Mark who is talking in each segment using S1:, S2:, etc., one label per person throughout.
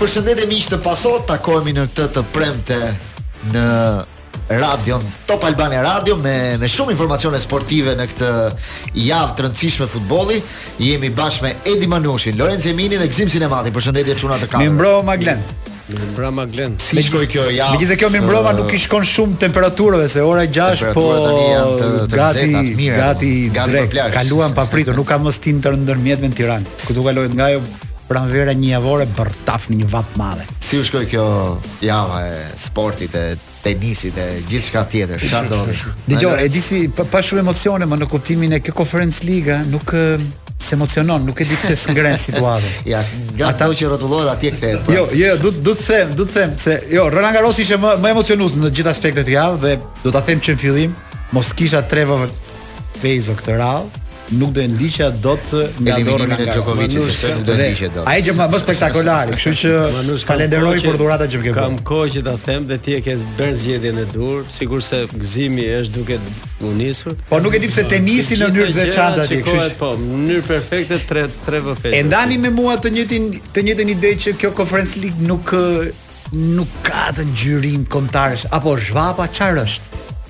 S1: Përshëndetje miq të paso, takohemi në këtë të premte në Radion Top Albania Radio me me shumë informacione sportive në këtë javë të rëndësishme futbolli. Jemi bashkë me Edi Manushin, Lorenc Emini dhe Gëzim Sinemati. Përshëndetje çuna
S2: Mirëmbrëma Glend.
S3: Mirëmbrëma Glend.
S1: Si shkoi kjo javë?
S2: Megjithëse kjo
S1: mirëmbrëma
S2: nuk i shkon shumë temperaturave se ora 6 po gati gati drek. Kaluan papritur, nuk ka më stinë të ndërmjetme në Tiranë. Këtu kalohet nga ajo pranvera njëjavore vërtet në një vapë të madhe.
S1: Si u shkoi kjo java e sportit e tenisit e gjithçka tjetër, ç'a ndodhi.
S2: Dëgjo, e di si, pa, pa shumë emocione, në kuptimin e kjo Conference Liga nuk se emocionon, nuk e di pse s'e ngren situatën.
S1: ja, nga
S2: ata
S1: që rrotullohet atje kthehet. Po.
S2: Jo, jo, do do të them, do të them se jo, Roland Garros ishte më më emocionues në të gjitha aspektet e javës dhe do ta them që në fillim mos kisha Tre V, Fejzo këtë radhë, nuk do e ndiqja dot Nadal
S1: nga Djokovic që se nuk do e ndiqja dot.
S2: Ai qe më spektakolari, kështu që falenderoj për dhuratën që më ke bërë.
S4: Kam kohë që ta them dhe ti e ke bërë zgjedhjen e duhur, sikurse Gëzimi është duke u nisur.
S2: Po nuk e di pse tenisi në mënyrë të veçantë aty, kështu që
S4: po, në mënyrë perfekte tre tre V-të.
S2: E ndani me mua të njëjtin të njëjtën ide që kjo Conference League nuk nuk ka të ngjyrim kombëtaresh apo vapa çfarë është?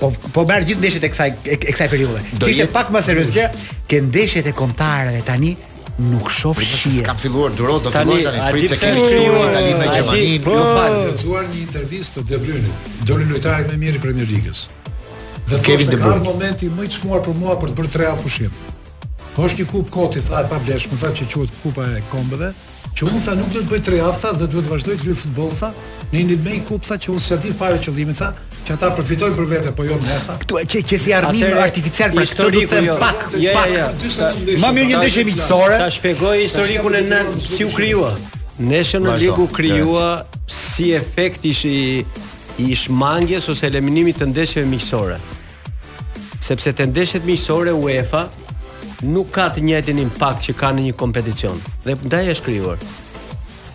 S1: Po po
S2: merr gjithë ndeshjet e kësaj e kësaj periudhe.
S1: Do ishte
S2: pak më serioze ke ndeshjet e kombëtareve tani nuk shoh shije.
S1: Ka filluar do,
S4: do
S1: fillojë tani prit se
S4: ke
S1: të
S4: shtunën
S1: Itali me Gjermani.
S4: Po kam
S5: lexuar një intervistë të De Bruyne, doli lojtari më i mirë i Premier Ligës. Dhe
S1: Kevin De Bruyne.
S5: Tha momenti më i çmuar për mua për të bërë tre javë pushim. Po është një kupë koti, tha e pavlefshme tha që quhet kupa e kombëve, Që unë tha nuk do t'bëj tre javë tha dhe duhet të vazhdoj të luaj futboll tha në një niv me një kupë tha që unë s'ia di fare qëllimin tha që ata përfitojnë për vete po jo ne tha
S2: Këtu e qe qe si garim
S4: atëherë,
S2: artificial për këtë do të them
S4: jo.
S2: pak,
S4: jo, jo,
S2: pak.
S4: Jo, jo.
S2: Më mirë një ndeshje miqësore.
S4: Ta shpjegoj historikun e Nations si u krijua.
S1: Nations
S4: League u krijua si efekt i i shmangjes ose eliminimit të ndeshjeve miqësore. Sepse te ndeshjet miqësore UEFA nuk ka të njëjtin impakt që ka në një kompeticion. Dhe ndaj është krijuar.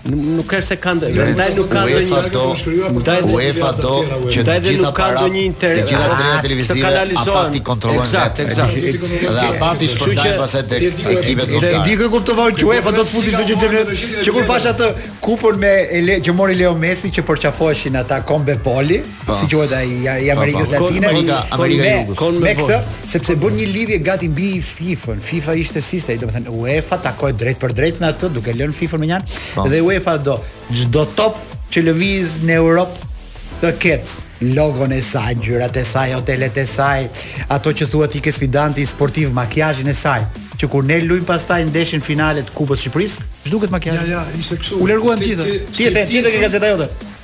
S4: Nuk është se kanë, ndaj nuk ka ndonjë
S1: do
S4: ndaj
S1: UEFA do që
S4: ndaj dhe nuk ka ndonjë interes.
S1: Të gjitha
S4: të
S1: drejtat televizive ata t'i kontrollojnë.
S4: Eksakt, eksakt.
S1: Dhe ata t'i shpërndajnë pastaj tek ekipet lokale.
S2: Dhe
S1: e
S2: di kur e kuptova që UEFA do të fusë çdo gjë që kur pashë atë kupën me që mori Leo Messi që përqafoheshin ata CONMEBOL-i. Po. si quhet ai i Amerikës
S1: Po, po.
S2: Latine.
S1: Amerika- Kon- Amerika e
S2: me-
S1: Jugut.
S4: Kon
S2: me me këtë,
S4: bërë.
S2: sepse bën një lidhje gati mbi FIFA-n. FIFA ishte si ishte, ai, domethënë UEFA takoi drejt për drejt me atë, duke lënë FIFA-n më njanë,
S1: Po.
S2: dhe UEFA do çdo top që lëviz në Europë të ketë logon e saj, ngjyrat e saj, hotelet e saj, ato që thua ti ke sfidanti sportiv, makiazhin e saj, që kur ne luajmë pastaj ndeshjen finale të Kupës së Shqipërisë, zhduket makiazhi.
S5: Ja, ja, ishte kështu.
S2: U larguan
S5: Ti-
S2: gjithë.
S5: ti-
S2: Ti e the, ti e the ke gazeta jote.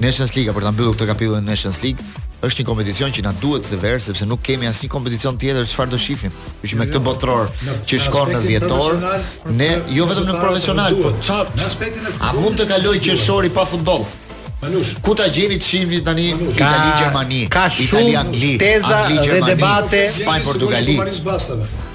S1: Nations League për ta mbyllur këtë kapitull në Nations League është një kompeticion që na duhet këtë verë sepse nuk kemi asnjë kompeticion tjetër çfarë do shifnim. Që me këtë botëror që shkon në dhjetor, ne jo vetëm në profesional, po çat.
S5: Në aspektin e futbollit.
S1: A mund të kalojë qershori pa futboll?
S5: Manush,
S1: ku ta gjeni të shihni tani Itali Gjermani, Itali Angli,
S2: teza dhe debate
S1: Spanjë Portugali.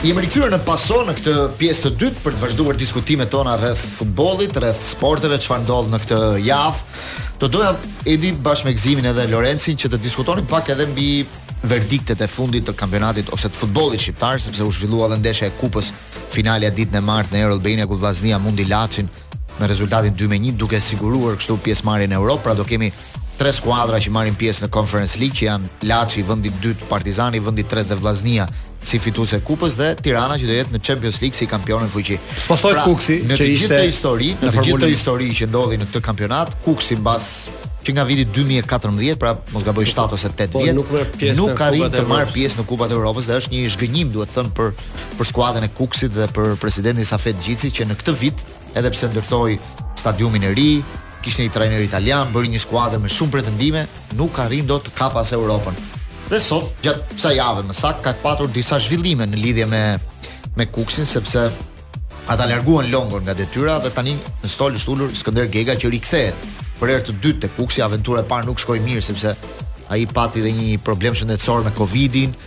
S1: Jemi rikthyer në paso në këtë pjesë të dytë për të vazhduar diskutimet tona rreth futbollit, rreth sporteve, çfarë ndodh në këtë javë. Do doja Edi bashkë me Gëzimin edhe Lorencin që të diskutonim pak edhe mbi verdiktet e fundit të kampionatit ose të futbollit shqiptar, sepse u zhvillua edhe ndeshja e kupës finalja ditën e martë në Air Albania ku Vllaznia mundi Laçin me rezultatin 2-1 duke siguruar kështu pjesëmarrjen në Europë, pra do kemi Tre skuadra që marrin pjesë në Conference League që janë Laçi vendi i dytë, Partizani vendi i tretë dhe Vllaznia si fituese e kupës dhe Tirana që do jetë në Champions League si kampione në fuqi.
S2: Spostoi pra,
S1: Kukësi
S2: në
S1: të gjithë këtë histori, në të gjithë
S2: këtë
S1: histori që ndodhi në këtë kampionat, Kukësi mbas që nga viti 2014, pra mos gaboj 7 ose 8
S4: po,
S1: vjet,
S4: nuk,
S1: nuk arrin të marrë pjesë në Kupat e Evropës dhe është një zhgënjim duhet thënë për për skuadrën e Kukësit dhe për presidentin Safet Gjicin që në këtë vit edhe pse ndërtoi stadiumin e ri, kishte një trajner italian, bëri një skuadër me shumë pretendime, nuk arrin dot të kapë as Europën. Dhe sot, gjatë kësaj jave më saktë, ka patur disa zhvillime në lidhje me me Kukësin sepse ata larguan Longon nga detyra dhe tani në stol është ulur Skënder Gega që rikthehet për herë të dytë te Kukësi, aventura e parë nuk shkoi mirë sepse ai pati dhe një problem shëndetësor me Covidin,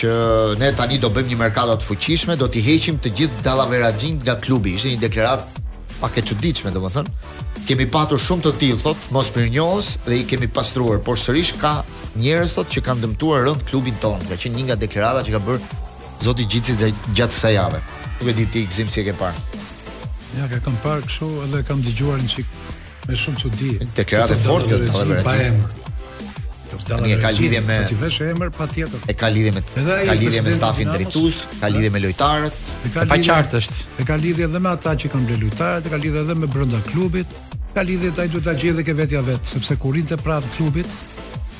S1: që ne tani do bëjmë një merkato të fuqishme, do t'i heqim të gjithë dallaveraxhinjtë nga klubi. Ishte një deklaratë pak e çuditshme, domethënë. Kemi patur shumë të tillë thotë, mosmirënjohës dhe i kemi pastruar, por sërish ka njerëz thotë që kanë dëmtuar rëndë klubin tonë. Ka qenë një nga deklaratat që ka bërë zoti Gjici gjatë kësaj jave. Nuk e di ti Gëzim si e ke parë.
S5: Ja, ka kam parë kështu edhe kam dëgjuar një çik Me shumë çudi. Deklaratë
S1: fortë
S5: për
S1: dallavë
S5: pa emër.
S1: Dallavë e ka lidhje me
S5: t'i vësh emër patjetër.
S1: E ka lidhje me ka lidhje me stafin drejtues, ka lidhje me lojtarët.
S5: E
S2: paqartë është.
S5: E ka lidhje edhe me ata që kanë blerë lojtarët, e ka lidhje edhe me brenda klubit. Ka lidhje ai duhet ta gjejë edhe ke vetja e vet, sepse kur rrinte pranë klubit,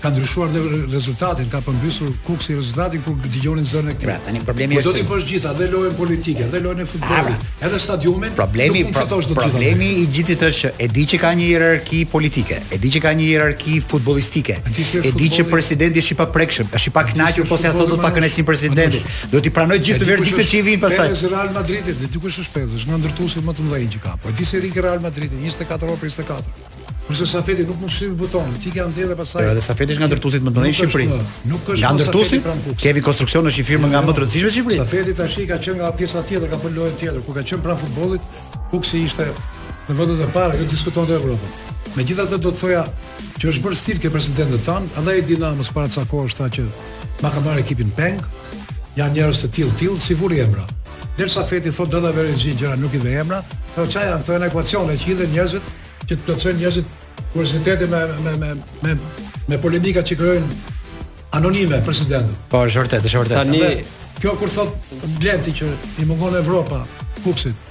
S5: ka ndryshuar dhe rezultatin, ka përmbysur Kuksi rezultatin kur dëgjonin zërin e tij.
S2: Pra, tani problemi
S5: është. Do të bësh të gjitha dhe lojën politike, dhe lojën e futbollit, ah, edhe stadiumin.
S2: Problemi
S5: nuk fitosh të gjitha.
S2: Problemi i Gjicit është që e di që ka një hierarki politike, e di që ka një hierarki futbollistike. E di që presidenti është i paprekshëm, është i pakënaqur po se ato do të pakënaqësin presidentin. Do t'i pranojë gjithë verdiktet që i vijnë pastaj.
S5: Perez te Real Madridi, e di kush është Perez, është nga ndërtuesit më të mëdhenj që ka. Po di se Real Madridit 24 orë 24. Kurse Safeti nuk mund të shtypë butonin, të ikë andej dhe pastaj.
S2: Edhe Safeti është nga ndërtuesit më të mëdhenj në Shqipëri.
S5: Nuk është
S2: nga
S5: ndërtuesit.
S2: Kevi Konstruksion është një firmë nga më të rëndësishme në Shqipëri.
S5: Safeti tashi ka qenë nga pjesa tjetër, ka bërë lojën tjetër, kur ka qenë pranë futbollit, Kuksi ishte në vendet e para, ajo diskutonte Evropën. Megjithatë do të thoja që është bërë stil ke presidentët tanë, edhe i Dinamos para ca kohësh tha që Ma ka marrë ekipin peng, janë njerëz të tillë tillë s'i vuri emra. Ndërsa Safeti thotë dallavere zi gjëra nuk i vë emra, po ça janë këto janë ekuacione që hidhen njerëzit që të plotësojnë njerëzit kuriozitetin me me me me me polemika që krijojnë anonime presidentin.
S2: Po është vërtet, është vërtet.
S4: Tani
S5: kjo kur thotë Glenti që i mungon Evropa, Kuksit,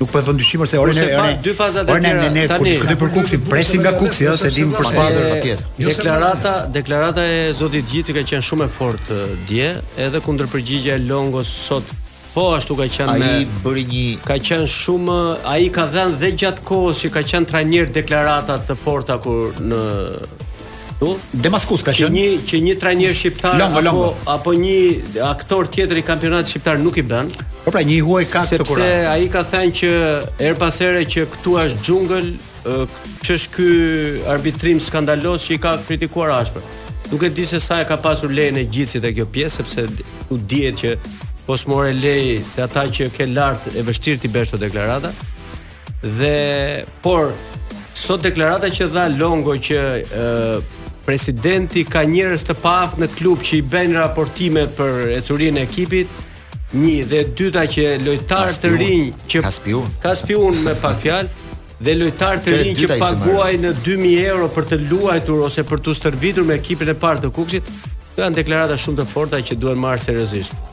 S5: Nuk po
S1: e vë në
S2: dyshim se orën e orën.
S4: Dy fazat e tjera.
S2: Ne
S4: po
S2: diskutojmë për Kuksin, presim nga Kuksi ose dim për
S1: shpatën atje.
S5: Jo,
S4: deklarata, deklarata e zotit Gjici ka qenë shumë e fortë dje, edhe kundërpërgjigja e Longos sot Po ashtu ka qenë me
S1: ai bëri një
S4: ka qenë shumë ai ka dhënë dhe gjatë kohës që ka qenë trajner deklarata të forta kur në Po
S2: Demaskus ka qenë.
S4: Që një që një trajner shqiptar
S2: longo, longo.
S4: apo apo një aktor tjetër i kampionatit shqiptar nuk i bën.
S2: Po pra një i huaj ka këtë
S4: kurajë.
S2: Sepse
S4: ai ka thënë herë pas here që këtu është xhungël, ç'është ky arbitrim skandaloz që i ka kritikuar ashpër. Nuk e di se sa e ka pasur lejen e Gjicit te kjo pjesë sepse dihet që po s'more lej te ata që ke lart e vështirë t'i bësh këto deklarata. Dhe por sot deklarata që dha Longo që ë presidenti ka njerëz të paaftë në klub që i bëjnë raportime për ecurinë e ekipit, një dhe dyta që lojtarë të rinj që
S1: ka spiun,
S4: ka spiun me pak fjalë dhe lojtarë të rinj që paguajnë 2000 euro për të luajtur ose për të stërvitur me ekipin e parë të Kukësit, janë deklarata shumë të forta që duhen marrë seriozisht.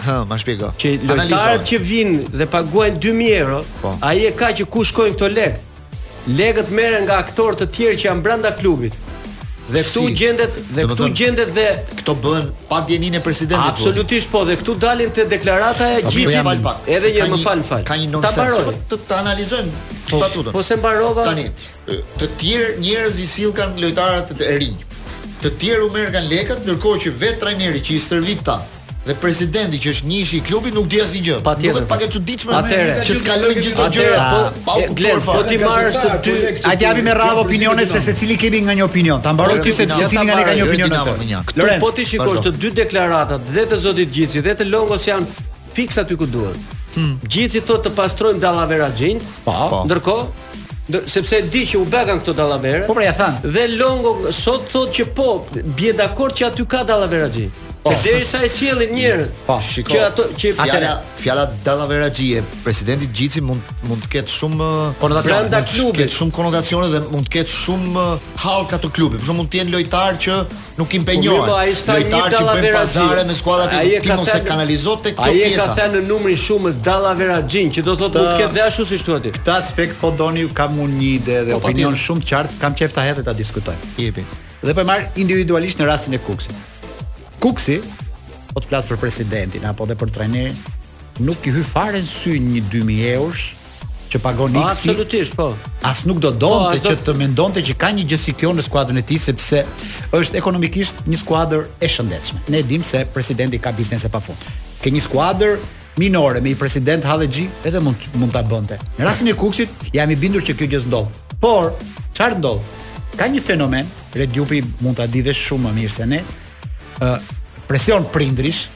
S1: Hë, ma shpjego.
S4: Që lojtarët që vijnë dhe paguajnë 2000 euro,
S1: po.
S4: ai e ka që ku shkojnë këto lekë. Lekët merren nga aktorë të tjerë që janë brenda klubit. Dhe këtu
S1: si,
S4: gjendet dhe këtu
S1: thënë,
S4: gjendet dhe
S1: këto bëhen pa dijenin e presidentit.
S4: Absolutisht po, dhe këtu dalin te deklarata e
S1: Gjicit.
S4: Edhe një më fal, fal.
S1: Ka një
S4: nonsense.
S1: Ta, ta analizojmë po, batutën.
S4: Po se mbarova.
S1: Tani, Të tjerë njerëz i sillkan lojtarët e rinj. Të tjerë u merrkan lekët, ndërkohë që vetë trajneri që i stërvit ata dhe presidenti që është njëshi i klubit nuk di asnjë gjë.
S4: Patjetër.
S1: Nuk është pak e çuditshme
S4: atëherë,
S1: që të kalojnë gjithë këto gjëra.
S4: Po,
S1: pa u kuptuar fare.
S4: Po t'i marrësh të dy.
S2: A t'i japim me radhë opinione se secili kemi nga një opinion. Ta mbaroj ti se secili nga ne ka një opinion atë. Lorenzo,
S4: po t'i shikosh të dy deklaratat dhe të zotit Gjici dhe të Longos janë fiks aty ku duhet.
S1: Hmm.
S4: Gjici thotë të pastrojmë dallaveraxhinjtë, po.
S2: po.
S4: Ndërkohë, ndër, sepse e di që u bëkan këto dallavere.
S2: Po pra ja thanë.
S4: Dhe Longo sot thotë që po, bie dakord që aty ka dallaveraxhinj. Po. Që derisa e sjellin njerëz.
S2: Po,
S1: shiko.
S4: Që ato që
S1: fjala fjala dallaveraxhi e presidentit Gjici mund mund të ketë shumë
S2: konotacione
S1: të
S4: klubit,
S1: shumë konotacione dhe mund të ketë shumë hallka të klubit. Për shembull mund të jenë lojtarë që nuk
S4: i
S1: impenjohen.
S4: Po ai s'tha një
S1: dallaveraxhi me skuadrat e tij,
S4: ti
S1: mos
S4: e
S1: kanalizo tek kjo
S4: pjesa. Ai ka thënë në numrin shumës dallaveraxhi, që do thotë të ketë dhe ashtu siç thua ti.
S2: Në këtë aspekt po doni kam unë një ide dhe
S1: po,
S2: po,
S1: opinion
S2: shumë të qartë, kam qejf ta hedh ta diskutojmë.
S1: Jepi.
S2: Dhe po e marr individualisht në rastin e Kukësit. Kukësi po të flas për presidentin apo dhe për trajnerin, nuk i hy fare në sy një 2000 eurosh që pagon X.
S4: Absolutisht, po.
S2: As nuk do
S4: po,
S2: donte
S4: po,
S2: që do... të mendonte që ka një gjë si kjo në skuadrën e tij sepse është ekonomikisht një skuadër e shëndetshme. Ne e dimë se presidenti ka biznese pafund. Ke një skuadër minore me një president hallexhi, edhe mund mund ta bënte. Në rastin e Kukësit jam i bindur që kjo gjë s'ndodh. Por çfarë ndodh? Ka një fenomen, Redi Jupi mund ta di dhe shumë më mirë se ne. ë uh, presion prindërish,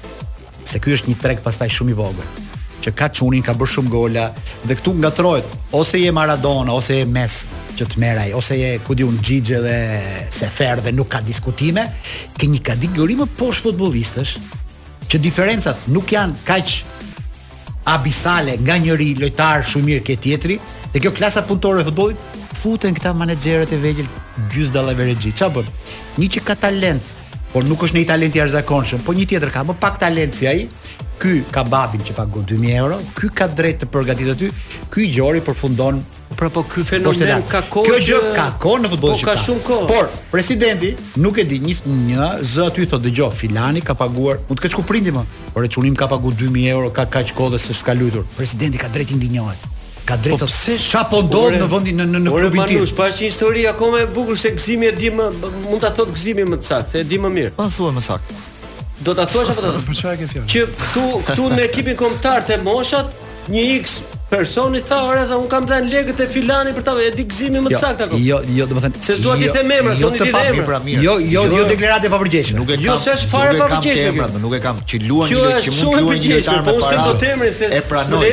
S2: Se ky është një treg pastaj shumë i vogël që ka çunin, ka bërë shumë gola dhe këtu ngatërrohet ose je Maradona ose je Mesi që të merr ai, ose je ku di unë Xhixha dhe Seferi dhe nuk ka diskutime, ke një kategori më poshtë futbollistësh që diferencat nuk janë kaq abisale nga njëri lojtar shumë i mirë ke tjetri, dhe kjo klasa punëtore e futbollit futen këta menaxherët e vegjël gjys dallaverexhi. Ça bën? Një që ka talent por nuk është një talent i jashtëzakonshëm, po një tjetër ka më pak talent si ai, ky ka babin që pagu 2000 euro, ky ka drejt të përgatitet aty, ky i gjori përfundon
S4: Pra po ky fenomen ka kohë.
S2: Kjo gjë ka kohë në futbollin shqiptar.
S4: Po ka shumë kohë.
S2: Por presidenti nuk e di një një zë aty thotë dëgjo filani ka paguar, mund të ketë shku prindi, more çuni im ka pagu 2000 euro ka kaq kohë dhe s'ka luajtur. Presidenti ka drejt të indinjohet. Ka drejt
S4: po pse
S2: ça po ndodh në vendin në në në klubin tim.
S4: Ore Manush, pa një histori akoma e bukur se Gzimi e di më mund ta thotë Gzimi më të saktë, se e di më mirë.
S1: Po thua më saktë.
S4: Do ta thuash apo do?
S5: Për çfarë e ke fjalën?
S4: Që këtu këtu në ekipin kombëtar te moshat, një X personi tha ore dhe un kam dhënë lekët te filani për ta e di Gëzimi më të jo, saktë apo
S2: jo jo do të thënë
S4: se s'dua t'i jo, të them emra
S2: jo të pa
S4: mirë
S1: pra mirë
S2: jo jo
S1: jo,
S2: jo deklaratë e papërgjegjshme
S1: nuk e jo, kam
S4: jo s'është fare
S1: e papërgjegjshme emrat nuk e kam që luan një që mund të luajë një lojtar
S4: po unë s'do të them se
S1: e pranoj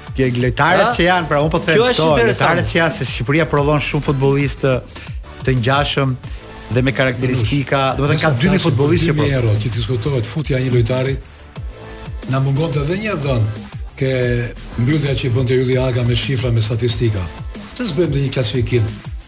S2: Geg lojtarët që janë, pra unë po them këto, lojtarët që janë se Shqipëria prodhon shumë futbollistë të ngjashëm dhe me karakteristika, domethënë ka dy mijë futbollistë që po.
S5: Euro, që diskutohet futja e një lojtari na mungonte dhe një dhën ke mbyllja që i bënte Ylli Aga me shifra me statistika. Të
S1: bëjmë dhe një klasifikim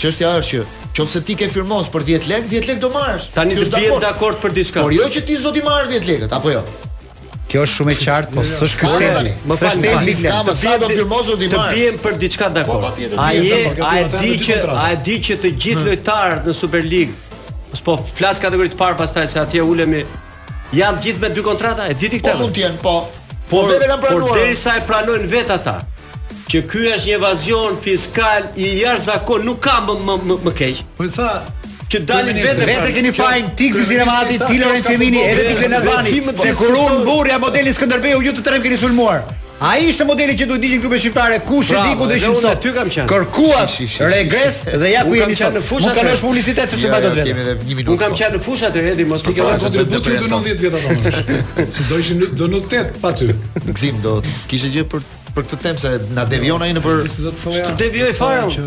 S1: Çështja është që qoftë se ti ke firmos për 10 lekë, 10 lekë do marrësh.
S4: Tani të bie
S1: dakord
S4: për diçka.
S1: Por jo që ti s'do t'i marrësh 10 lekët, apo jo?
S2: Kjo është shumë e qartë, po s'është
S1: kjo
S2: tema.
S4: Më
S2: pas
S4: të
S2: bie
S1: të bie do firmos s'do t'i
S4: marrësh.
S1: Të
S4: biem për diçka dakord.
S1: Po,
S4: a je a e di që a e di që të gjithë lojtarët në Superligë, s'po flas kategoritë e parë pastaj se atje ulemi Janë të gjithë me dy kontrata, e di ti këtë?
S1: Po mund të jenë, po. Po vetë kanë pranuar.
S4: Por derisa e pranojnë vetë ata, që ky është një evazion fiskal i jashtëzakon, nuk ka më më më, më keq.
S5: Po i tha
S4: që dalin vetë
S2: vetë keni fajin ti
S5: Gzim
S2: Sinemati, ti
S5: Lorenc
S2: Emini, edhe ti
S4: Glend
S2: Albani. Se kur unë mburrja modelin Skënderbeu ju të tre më keni sulmuar. Ai ishte modeli që duhet të ishin klubet shqiptare, kush e di ku do ishim sot. Kërkuat regres dhe ja ku jeni sot. Mund
S4: të
S2: kalojmë publicitet se s'e mbaj dot vetë.
S4: Unë kam qenë në fushë atë Redi, mos
S5: ti ke dhënë kontribut që do 90 vjet ato. Do ishin do në 8 pa ty.
S1: Gzim do kishte gjë për për këtë temë se na devijon ai në për.
S5: Të
S4: devijoj fare
S5: që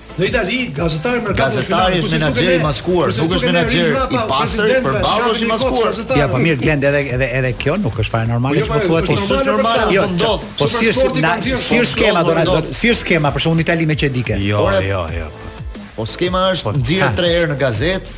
S5: Në Itali, gazetari merkato është
S1: gazetari është menaxher i maskuar, nuk është menaxher i pastër, përballë është i maskuar.
S2: Ja, po mirë Glend, edhe edhe edhe kjo nuk është fare normale
S5: jo,
S2: që po,
S5: po
S2: thua ti.
S5: Po është normale,
S2: jo,
S1: po ndodh.
S2: Po si është na, si është skema do na, si është skema për shembull në Itali me ç'e
S4: di
S1: ti.
S4: Jo, jo, jo.
S1: Po skema është
S2: nxjerr
S1: 3 herë në gazetë,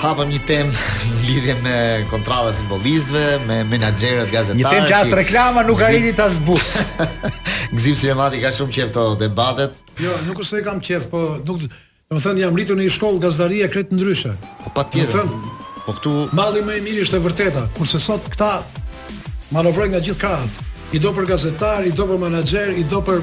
S1: hapëm një temë në lidhje me kontratat e futbollistëve, me menaxherët, gazetarët.
S2: Një temë që as reklama nuk arriti ta zbusë.
S1: Gzim Sinemati ka shumë qejf këto debatet.
S5: Jo, nuk është se kam qejf, po nuk Domethënë jam rritur në një shkollë gazetarie krejt ndryshe.
S1: Po patjetër. Po këtu
S5: malli më i mirë ishte e vërteta, kurse sot këta manovrojnë nga gjithë krahët. I do për gazetar, i do për menaxher, i do për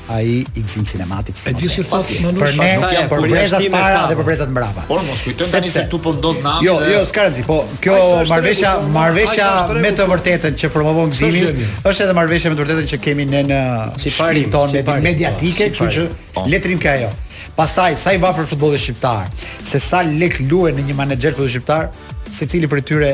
S2: ai i Gzim Sinematit si model.
S5: Gjithë fat Manush
S2: për ne
S4: janë
S2: për brezat para dhe për brezat mbrapa.
S1: Por mos kujtojmë tani se këtu po ndodh nami.
S2: Jo, jo, s'ka rëndsi, po kjo marrveshja, marrveshja me të vërtetën që promovon
S5: Gzimi,
S2: është edhe marrveshja me të vërtetën që kemi ne në shtëpinë tonë mediatike, kështu që
S4: po.
S2: le të rrimë ke ajo. Pastaj sa i varfër futbolli shqiptar, se sa lek luhen në një menaxher futbolli shqiptar, secili prej tyre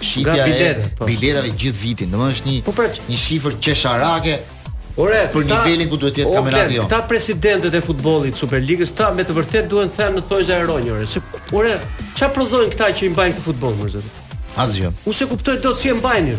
S1: Shitja e
S4: po.
S1: biletave gjithë vitin, domethënë është një
S4: po pra,
S1: një shifër qesharake.
S4: Ore,
S1: për
S4: ta,
S1: nivelin ku duhet të jetë kampionati jonë.
S4: Këta presidentët e futbollit të Superligës, këta me të vërtet duhen thënë në thonjëza heronj ore, se ore, çfarë prodhojnë këta që i mbajnë këtë futboll më zor?
S1: Asgjë.
S4: Unë s'e kuptoj dot si e mbajnë.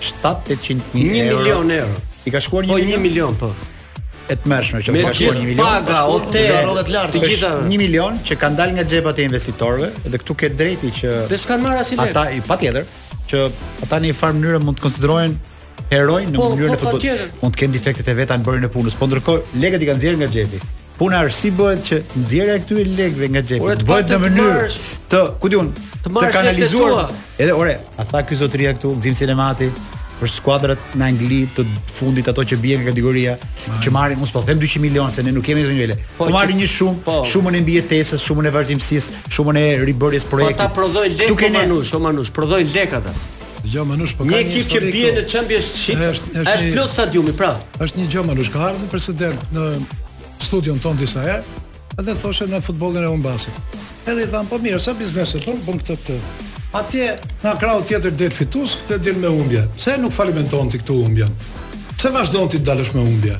S4: 700 mijë euro. 1 milion euro.
S2: I ka shkuar 1
S4: po, milion. Po 1
S2: milion
S4: po.
S2: E tmerrshme që ka shkuar 1 milion.
S4: Paga, hotel,
S1: rrogat lart,
S4: të gjitha.
S2: 1 milion që kanë dalë nga xhepat e investitorëve dhe këtu ke të drejtë ti që
S4: Dhe s'kan marrë asnjë lek.
S2: Ata patjetër që ata në një farë mënyrë mund të konsiderohen heroj në
S4: po,
S2: mënyrën
S4: po,
S2: e futbollit. Mund të kenë defektet e veta në bërjen e punës, po ndërkohë lekët i kanë nxjerrë nga xhepi. Puna është si bëhet që nxjerrja e këtyre lekëve nga xhepi
S4: Ore,
S2: të bëhet
S4: paktën në
S2: mënyrë
S4: marrësh-
S2: të, ku di unë,
S4: të
S2: të,
S4: marrësh
S2: kanalizuar.
S4: lekët e tua.
S2: Edhe ore, a tha ky zotëria këtu, Gzim Sinemati, për skuadrat në Angli të fundit ato që bien nga kategoria, që marrin, unë s'po them 200 milionë se ne nuk kemi këto nivele. Po,
S4: Po,
S2: marrin
S4: që-
S2: një shumë,
S4: po.
S2: shumën e mbijetesës, shumën e vazhdimësisë, shumën e ribërjes
S4: Po
S2: projektit.
S4: ata prodhojnë lekë
S2: Këtu
S4: po
S2: ke ne-
S4: Manush, o Manush, prodhojnë lekë ata.
S5: Dëgjoj Manush, po ka një
S4: ekip që bie në Championship.
S5: Është është,
S4: është plot stadiumi, pra.
S5: Është një gjë Manush, ka ardhur presidenti në studion tonë disa herë, edhe thoshte në futboll ne humbasim. Edhe i thamë, po mirë, sa bizneset tonë bën këtë këtë. Atje, nga krahu tjetër del fitues, dhe del me humbje. Pse nuk falimenton ti këtu humbjen? Pse vazhdon ti të dalësh me humbje?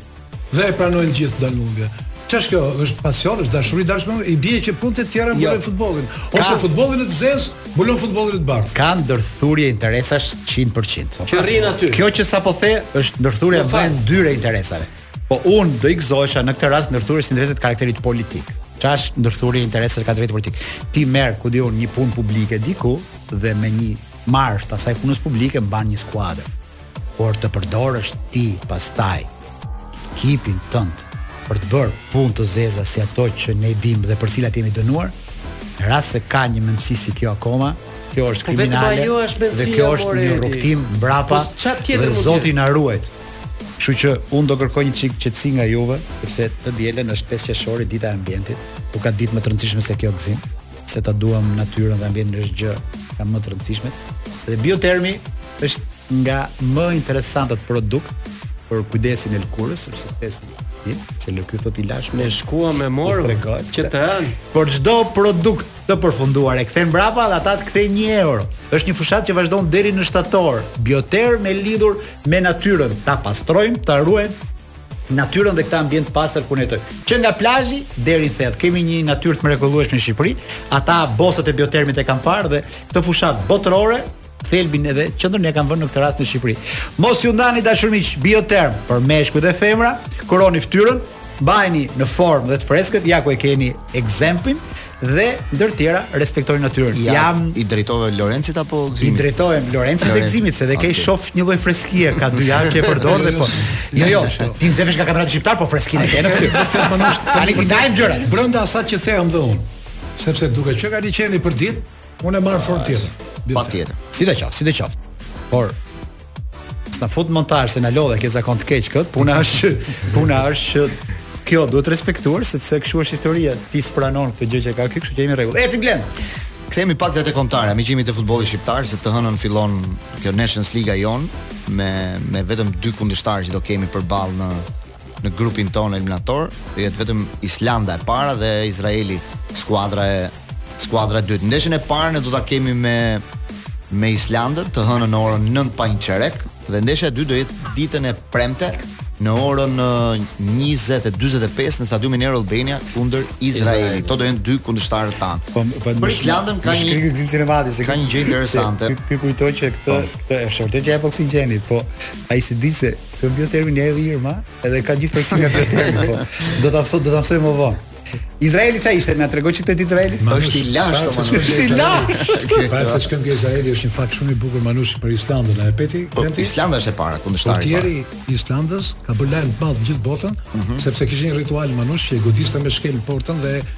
S5: Dhe e pranojnë të gjithë të dalë në humbje. Ç'është kjo? Është pasion, është dashuri, dalësh me i bie që punët e tjera jo. mbulojnë futbollin, ose futbolli në të zezë mbulon futbollin në të bardhë.
S2: Ka ndërthurje interesash 100%.
S4: Që rrin aty.
S2: Kjo që sapo the është ndërthurje
S4: e
S2: vetëm dyre interesave. Po unë do i gëzohesha në këtë rast ndërthurjes interesit të karakterit politik. Ç'është ndërthurje interesi karakterit politik. Ti merr ku di unë një punë publike diku dhe me një marzh të asaj punës publike mban një skuadër. por të përdorësh ti pastaj ekipin tënd për të bërë punë të zeza si ato që ne i dimë dhe për të cilat jemi dënuar, në rast se ka një mendësi si kjo akoma, kjo është
S4: po
S2: kriminale dhe kjo është një rrugtim mbrapa
S4: po
S2: dhe zoti na ruajtë. Kështu që unë do kërkoj një çik qetësi nga juve, sepse të dielën është 5 qershori dita e ambientit, ku ka ditë më të rëndësishme se kjo Gzim. se ta duam natyrën dhe ambientin është gjë nga më të rëndësishmet. Dhe biotermi është nga më interesantët produkt për kujdesin e lëkurës, për suksesin e që lëky thot i lash.
S4: Ne shkuam me
S2: mor
S4: që të ënë.
S2: Por çdo produkt të përfunduar e kthen mbrapa dhe ata të kthejnë 1 euro. Është një fushatë që vazhdon deri në shtator. Bioterm e lidhur me natyrën, ta pastrojmë, ta ruajmë natyrën dhe këtë ambient të pastër ku ne jetojmë. Që nga plazhi deri në Theth, kemi një natyrë të mrekullueshme në Shqipëri. Ata bosët e biotermit e kanë parë dhe këtë fushatë botërore thelbin edhe qendrën e kanë vënë në këtë rast në Shqipëri. Mos iu ndani të dashur miq, bioterm për meshkuj dhe femra, kuroni fytyrën, mbajeni në formë dhe të freskët, ja ku e keni Exampin dhe ndër të tjera respektoni natyrën.
S1: Ja,
S2: Jam
S1: i drejtove Lorencit apo Gzimit?
S2: I drejtohem Lorencit dhe Gzimit, se te okay.
S1: ty
S2: shof një lloj freskie, ka dy javë që e përdor dhe po. Jo, jo, ti nxehesh nga kampionati shqiptar po freskinë e ke në fytyrë. Tani t'i ndajmë gjërat.
S5: Brenda asaj që them dhe unë, sepse duket që ka liqeni për ditë, Unë e marr formë tjetër.
S1: Patjetër.
S2: Sidoqoftë, sidoqoftë. Por s'na fut montazh se na lodhe ke zakon të keq kët, puna është puna është që kjo duhet respektuar sepse kështu është historia. Ti s'pranon këtë gjë që ka këtu, kështu që jemi rregull. Ecim Glen.
S1: Kthehemi pak te te kombëtarja, miqtë e mi, të futbollit shqiptar se të hënën fillon kjo Nations Liga jonë me me vetëm dy kundërshtarë që do kemi përballë në në grupin tonë eliminator, do jetë vetëm Islanda e para dhe Izraeli skuadra e skuadra e dytë. Ndeshjen e parë ne do ta kemi me me Islandën të hënën në orën 9 pa një çerek dhe ndeshja e dytë do jetë ditën e premte në orën 20:45 në stadiumin Air Albania kundër Izraelit. Këta do jenë dy kundërshtarët tanë.
S2: Po, po
S1: për Islandën ka një
S2: Gëzim Sinemati, se
S1: ka një gjë interesante.
S2: Ky kujtoj që këtë po. këtë është vërtet që apo oksigjenit, po ai se di se Këtë biotermin ja edhe Irma, edhe ka gjithë përgjegjësi nga biotermi, po. Do ta thotë, do ta mësoj më vonë. Izraeli çfarë ishte? Na trego çik te Izraeli?
S1: Ama është i lashtë Manush.
S2: Është i lashtë.
S5: Para se shkojmë ke Izraeli është një fakt shumë i bukur Manush për Islandën, e peti?
S1: Po, Islanda është e para kundërshtari.
S5: Portieri i Islandës ka bërë lajm të madh gjithë botën, mhm. sepse kishte një ritual Manush që godiste me shkelm portën dhe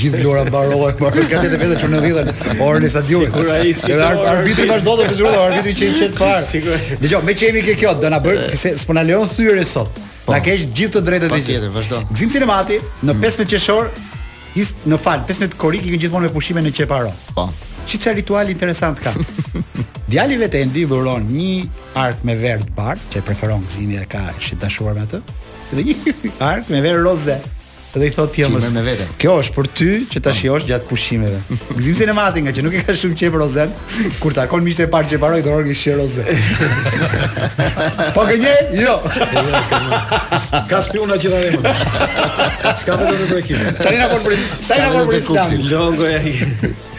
S5: Gjithë loja mbaroi, por ka
S1: tetë
S5: vetë që
S1: në
S2: dhjetën orën e stadiumit.
S4: Sigur ai
S2: si ka
S4: ardhur.
S2: Arbitri vazhdo të fizurojë, arbitri që i çet fare. Sigur. Dëgjo, meqë jemi ke kjo, do na bëj ti se s'po na lejon thyer sot. Po. Na kesh gjithë të drejtat e
S1: gjithë. Vazhdo.
S2: Gëzim Sinemati në 15 mm. qershor is në fal 15 korrik ikën gjithmonë me pushime në Qeparo.
S1: Po.
S2: Shi çfarë ritual interesant ka. Djali i vet i dhuron një arkë me verë të bardhë, që preferon Gëzimi dhe ka shije dashuruar me atë. Dhe një arkë me verë roze. Dhe i
S1: thotë
S2: ti
S1: jam me veten.
S2: Kjo është për ty që ta shijosh gjatë pushimeve. Gëzim Sinemati ngaqë nuk e ka shumë qejf rozen, kur takon miqtë e parë në Qeparo i dhuron një shishe roze. Po gënjej? Jo.
S5: Ka spiuna gjithandej. S'ka vetëm në brekim.
S2: Tani na por për. Sa na por për.
S4: Longo ja.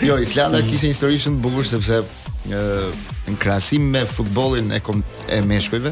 S1: Jo, Islanda kishte një histori shumë të bukur sepse në krahasim me futbollin e kom, e meshkujve,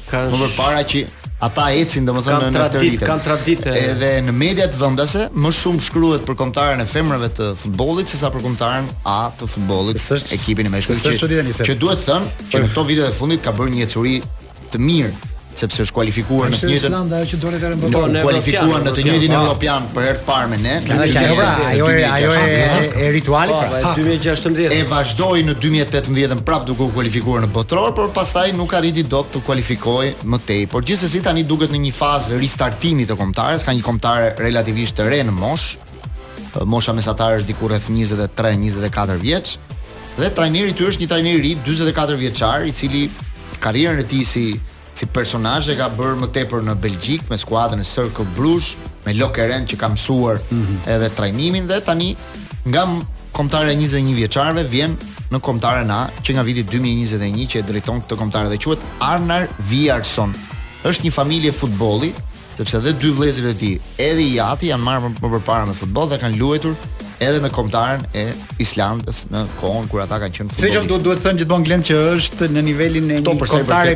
S1: Kanë më përpara që ata ecin domethënë në këtë ritëm.
S4: Kanë traditë.
S1: Edhe në mediat vendase më shumë shkruhet për kombëtaren e femrave të futbollit sesa për kombëtaren A të futbollit
S2: si është,
S1: ekipin e meshkujve.
S2: S'është çudi tani se.
S1: Që duhet thënë që në këto vite e fundit ka bërë një ecuri të mirë sepse është kualifikuar në të njëjtën
S5: Islanda ajo që dole të
S1: hënën
S5: po
S4: ne
S1: kualifikuar në të njëjtin europian për herë të parë me ne
S2: Islanda që ajo ajo ajo e rituali pra
S4: 2016
S1: e vazhdoi në 2018 prap duke u kualifikuar në botëror por pastaj nuk arriti dot të kualifikohej më tej, por gjithsesi tani duket në një fazë ristartimit të kombëtares, ka një kombëtare relativisht të re në moshë. Mosha mesatare është diku rreth 23-24 vjeç dhe trajneri i tyre është një trajner i ri, 44 vjeçar, i cili karrierën e tij si si personazh e ka bërë më tepër në Belgjikë me skuadrën e Cercle Brugge, me Lokeren që ka mësuar mm -hmm. edhe trajnimin dhe tani Nga kombëtarja 21 vjeçarëve vjen në kombëtaren A që nga viti 2021 që e drejton këtë kombëtare dhe quhet Arnar Viarson. Është një familje futbolli, sepse dhe dy vëllezërit e tij, edhe i ati janë marrë më përpara me futboll dhe kanë luajtur edhe me kombëtaren e Islandës në kohën kur ata kanë qenë futbollistë.
S2: Se duhet duhet thënë gjithmonë Glen që është në nivelin e një kombëtare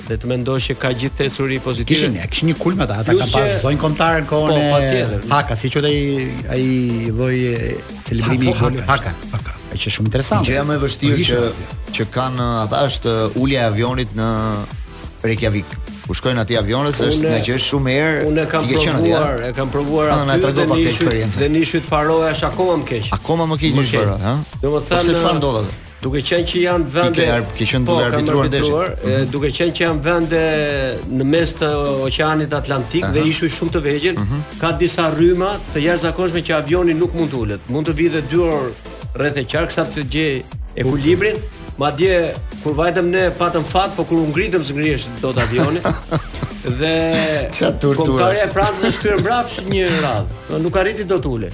S4: dhe të mendosh që ka gjithë atë ecuri pozitive.
S2: Kishin, ja, kishin një kulm ata, ata kanë pas goxha kombëtare në kohën
S4: po,
S2: e
S4: po,
S2: Haka, si quhet ai ai lloj celebrimi i gol Haka.
S5: Haka.
S2: Është shumë interesant.
S1: Gjëja më e vështirë
S5: po,
S1: që që kanë ata është ulja e avionit në Reykjavik. Ku shkojnë aty avionët se është nga që është shumë erë.
S4: Unë kam provuar, e kam provuar
S1: aty. Na trego pak eksperiencën.
S4: Dhe në Ishujt Faroe është akoma më keq.
S1: Akoma më keq
S4: në
S1: Ishujt Faroe, ha?
S4: Domethënë,
S1: po se çfarë ndodh?
S4: Duke qenë që janë vende
S1: ke qenë duke
S4: po,
S1: arbitruar
S4: ndeshje. Mhm. Duke qenë që janë vende në mes të Oqeanit Atlantik dhe ishuj shumë të vegjël,
S1: mhm.
S4: ka disa rryma të jashtëzakonshme që avioni nuk mund të ulet. Mund të vijë dy orë rreth e qark sa të gjejë ekuilibrin. Madje kur vajtëm ne patëm fat, por kur u ngritëm s'ngrihej dot avioni. dhe
S1: çfarë turtura.
S4: Kombëtarja e Francës është kthyer mbrapsht një radhe. Nuk arriti dot të
S5: ulej.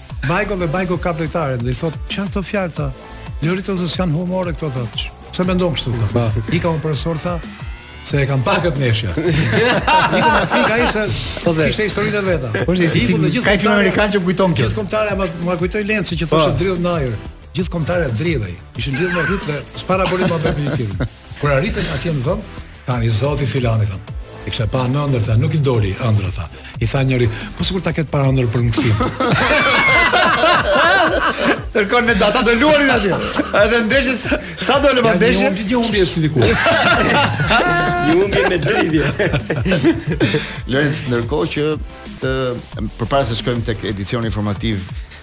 S5: Bajgo me bajgo kap lojtaret dhe i thotë, ç'janë këto fjalë tha? Njëri të thotë, janë humore këto tha. Pse mendon kështu tha? Ba. Ika unë profesor tha, se e kam pa këtë ndeshje. Iku nga frika ai se
S2: Po dhe.
S5: ishte historitë e veta.
S2: Po është si
S5: Iku
S2: film,
S5: dhe gjithë
S2: ka film
S5: kombëtarja-
S2: amerikan që më kujton kjo.
S5: Gjithë kombëtarja ma, ma kujtoi Lenci që
S2: Po.
S5: thoshte drill në ajër. Gjithë kombëtarja dridhej. Ishin lidhur me rryp dhe s'para bëri më bëj një tjetër. Kur arritën atje në vend, tani zoti filani tha. I kishte pa në ëndër tha, nuk i doli ëndra tha. I tha njëri, po sikur ta ketë para ëndër për ngthim.
S2: Tërkon me data të luarin atje. Edhe ndeshja sa doli
S5: pas
S2: ndeshje?
S5: Një një humbi është sikur.
S4: Një humbi me dridhje.
S1: Lorenz, ndërkohë që të përpara se shkojmë tek edicioni informativ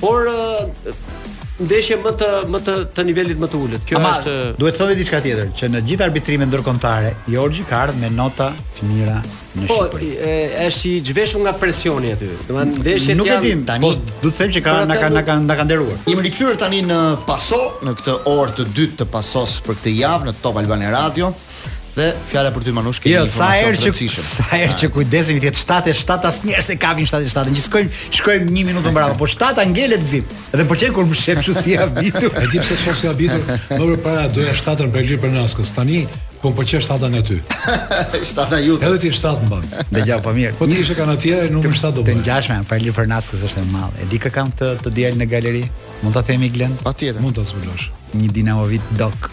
S4: Por ndeshje më të më të të nivelit më të ulët. Kjo
S2: Ama,
S4: është
S2: duhet të thotë diçka tjetër, që në gjithë arbitrimet ndërkombëtare, Jorgji ka ardhur me nota të mira në
S4: po,
S2: Shqipëri.
S4: Po, është i zhveshur nga presioni aty. Do të thonë ndeshjet janë
S2: Nuk e dim
S1: tani.
S2: Po, do të them që ka na ka na ka na ka nderuar.
S1: Jemi rikthyer tani në Paso, në këtë orë të dytë të Pasos për këtë javë në Top Albania Radio. Dhe fjala për ty Manush kemi
S2: jo,
S1: një
S2: sa herë që sa herë që kujdesemi ti 77 asnjë se kavin 77 gjithë shkojmë shkojmë 1 minutë më brapa po 7 angelet gzim dhe po qen kur më sheh kështu si habitur
S5: e di pse shoh si habitur më përpara doja 7 për Ilir Përnaskës tani po më pëlqen 7 nga ty
S1: 7 ju
S5: edhe ti 7 mban
S2: dhe gjao po mirë
S5: po ti ishe kanë atje numër 7 do
S2: të ngjashme për Ilir Përnaskës është e madh e di kë kam të të diel në galeri mund ta themi Glen
S1: patjetër
S5: mund ta zbulosh
S2: një dinamovit dok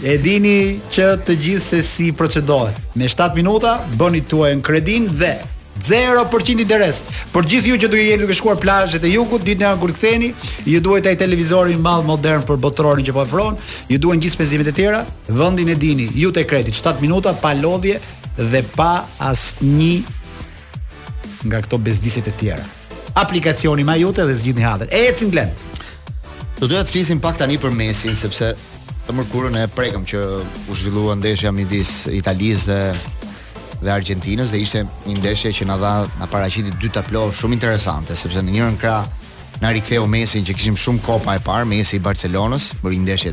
S4: E
S2: dini që të gjithë se si procedohet. Me 7 minuta bëni tuajën kredin dhe 0% interes. Për gjithë ju që do jeni duke shkuar plazhet e jugut, ditën e hënë kur ktheheni, ju duhet ai televizori i madh modern për botërorin që po ofron, ju duhen gjithë shpenzimet e tjera, vendin e dini, Iute Kredit 7 minuta pa lodhje dhe pa asnjë nga këto bezdisjet e tjera. aplikacioni MyIute dhe zgjidhni hallet. E ecim glen.
S1: Do doja të flisim pak tani për Messin sepse të mërkurën e prekëm që u zhvillua ndeshja midis Italisë dhe dhe Argjentinës dhe ishte një ndeshje që na dha na paraqiti dy tablo shumë interesante sepse në njërën krah na riktheu Messin që kishim shumë kohë pa e parë, Messi i Barcelonës, bëri ndeshje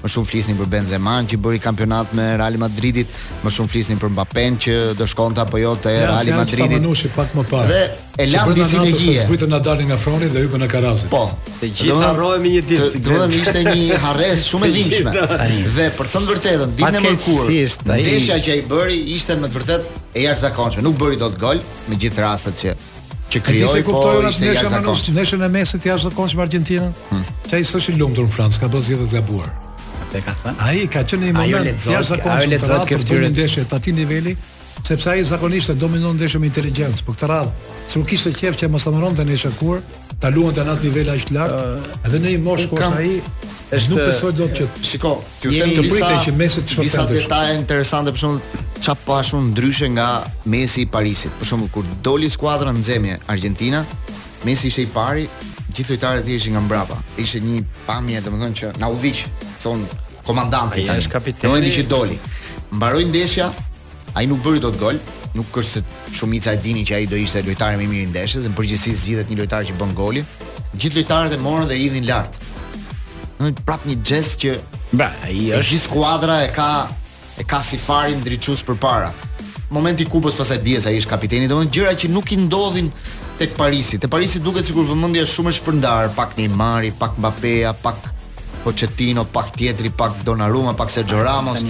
S1: Më shumë flisnin për Benzeman që bëri kampionat me Real Madridit, më shumë flisnin për Mbappen që do shkonte apo jo te ja, Real Madridit.
S5: Ja, Manushi pak më parë.
S1: Dhe e
S5: la
S1: me
S5: sinergji.
S1: Që
S5: bëna natën dalin nga froni dhe hypën në Karazin.
S1: Po.
S4: Të gjithë harrohemi një ditë.
S1: Domethënë ishte një harresë shumë e dhimbshme. Dhe për të thënë të vërtetën, ditën e mërkurë, ndeshja që ai bëri ishte me të vërtetë e jashtëzakonshme. Nuk bëri dot gol me gjithë rastet që që krijoi po ishte
S5: i
S1: jashtëzakonshëm.
S5: Ndeshjen e Messit i jashtëzakonshëm me Argjentinën. Hmm. Që ai s'është i lumtur në Francë, ka bërë zgjedhje të gabuar.
S2: E ka thënë.
S5: Ai ka qenë në një moment
S2: i
S5: jashtëzakonshëm. Ai lexoi
S2: këtë
S5: fytyrë në ndeshje të atij niveli, sepse ai zakonisht e dominon ndeshjen me inteligjencë, por këtë radhë, sikur kishte qejf që mos të mbaronte ndeshja, ta luante në atë nivel aq të lartë, edhe në një moshë kur ai
S2: është
S5: nuk besoj dot që
S1: shiko, ti
S5: jemi të pritë që Messi të
S1: shkojë.
S5: Disa
S1: detaje interesante për shembull, ça pa shumë ndryshe nga Messi i Parisit. Për shembull kur doli skuadra në nxemje Argjentina, Messi ishte i pari, gjithë lojtarët i ishin nga mbrapa. Ishte një pamje, domethënë që na udhëheq, thon komandanti.
S4: Ai është kapiteni.
S1: Në momentin që doli, mbaroi ndeshja, Ai nuk bëri dot gol, nuk është se shumica e dinin që ai do ishte lojtari më i mirë i ndeshjes, në përgjithësi zgjidhet një lojtar që bën golin. Gjithë lojtarët e morën dhe hidhnin lart. Në prap një gjest që
S2: Bra, ai është
S1: gjithë skuadra e ka e ka si farin ndriçues përpara. Momenti i kupës pastaj dihet se ai është kapiteni, domethënë gjëra që nuk i ndodhin tek Parisi. Te Parisi duket sikur vëmendja është shumë e shpërndarë, pak Neymari, pak Mbappé, pak Pochettino, pak tjetri, pak Donnarumma, pak Sergio Ramos.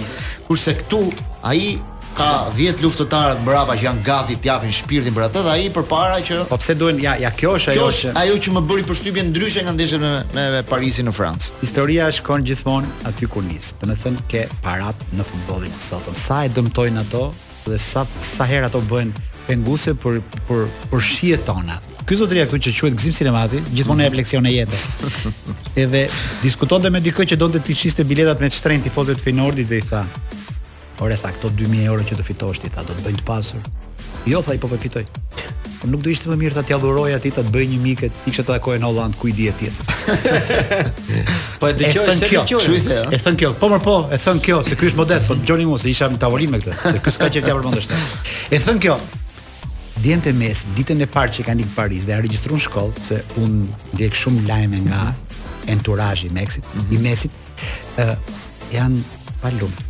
S1: Kurse këtu ai ka 10 luftëtarë mbrapa që janë gati të japin shpirtin për atë dhe ai përpara që
S2: Po pse duhen ja ja kjo është ajo që
S1: ajo që më bëri përshtypje ndryshe nga ndeshjet me me, me Parisin në Francë.
S2: Historia shkon gjithmonë aty ku nis. Domethënë te parat në futbollin e sotëm. Sa e dëmtojnë ato, dhe sa sa herë ato bëhen penguese për për për shijet tona. Ky zotëria këtu që quhet Gëzim Sinemati, gjithmonë jep leksione jete. Edhe diskutonte me dikë që donte të shiste biletat më shtrenjtë tifozëve të Feyenoordit dhe i tha, "Ore, tha këto 2000 euro që do fitosh ti, tha do të bëjnë të pasur." Jo, tha ai po po fitoj. Po nuk do ishte më mirë ta t'ia dhuroj atij ta të bëj një mike, ti kisha ta takoje në Holland, ku i dihet ti.
S4: po e dëgjoj se
S2: kjo,
S4: dëgjoj.
S1: Kjo,
S2: e thën kjo. Po më po, e thën kjo se ky është modest, po dëgjoni mua se isha në tavolinë me këtë, se ky s'ka çfarë t'ia përmendësh. E thën kjo. Djemtë e Messit, ditën e parë që kanë ikur në Paris dhe i kanë regjistruar në shkollë se un ndjek shumë lajme nga enturazhi i Messit, mm -hmm. i Messit, ë uh, janë pa lumë.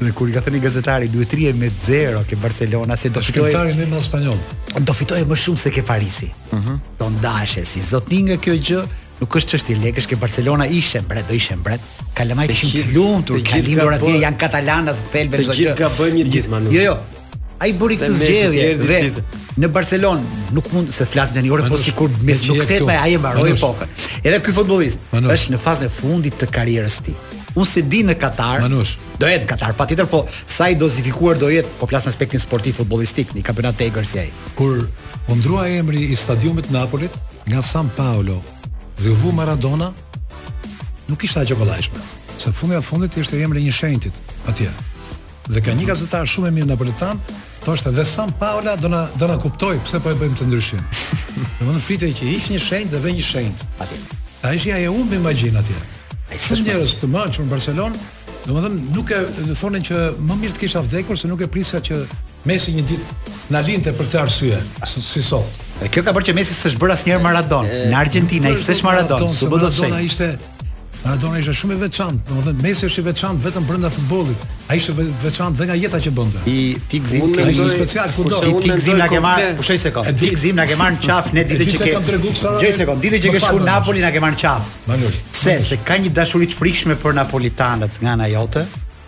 S2: Dhe kur i ka thënë gazetari duhet të rrije me 0 ke Barcelona se do të
S5: fitojë. Gazetari më i madh spanjoll.
S2: Do fitojë më shumë se ke Parisi. Ëh. Uh -huh. Do ndaheshe si zotni nga kjo gjë, nuk është çështje lekësh ke Barcelona ishe mbret, do ishe mbret. Kalamajtë qenë të lumtur, kanë lindur atje janë katalanas në thelbin e çdo gjë.
S4: Të gjithë gabojmë një ditë më.
S2: Jo, jo, Ai bëri këtë zgjedhje dhe në Barcelonë nuk mund se flasin tani orë po sikur
S5: Messi
S2: nuk
S5: kthehet
S2: pa ai e mbaroi epokën. Edhe ky futbollist është në fazën e fundit të karrierës së tij. Unë se di në Katar.
S5: Manush.
S2: Do jetë në Katar, patjetër po sa i dozifikuar do jetë, po flas në aspektin sportiv futbollistik, një kampionat të egër si ai.
S5: Kur u ndërrua emri i stadiumit të Napolit nga San Paolo dhe u vu Maradona, nuk ishte aq e kollajshme. Se fundja e fundit ishte emri i një shenjti atje. Dhe ka një gazetar shumë i mirë napoletan, thoshte dhe San Paolo do na do na kuptojë pse po e bëjmë këtë ndryshim. Domethënë flitej që hiq një shenjt dhe vë një shenjt
S2: atje.
S5: Ta ishi ai e humbi imazhin atje. Shumë njerëz të mëshur në Barcelonë, domethënë nuk e thonin që më mirë të kisha vdekur se nuk e prisja që Messi një ditë të na linte për këtë arsye, si sot.
S2: Dhe kjo ka bërë që Messi s'është bërë asnjëherë Maradona. Në Argjentinë ai s'është
S5: Maradona,
S2: s'u bë dot
S5: shenjt.
S2: Maradona
S5: ishte Maradona ishte shumë i veçantë, domethënë Messi është i veçantë vetëm brenda futbollit. Ai ishte i veçantë dhe nga jeta që bënte.
S2: Ti Gëzim,
S5: ai ishte
S4: një
S5: special kudo.
S2: Ti Gëzim na ke marrë,
S4: pusho
S2: një sekond. Ti Gëzim na ke marrë në qafë ne
S5: ditën
S2: që ke. Një sekond, ditën që ke shku Napoli na ke marrë në
S5: qafë.
S2: Pse? Se ka një dashuri të frikshme për napolitanët nga ana jote.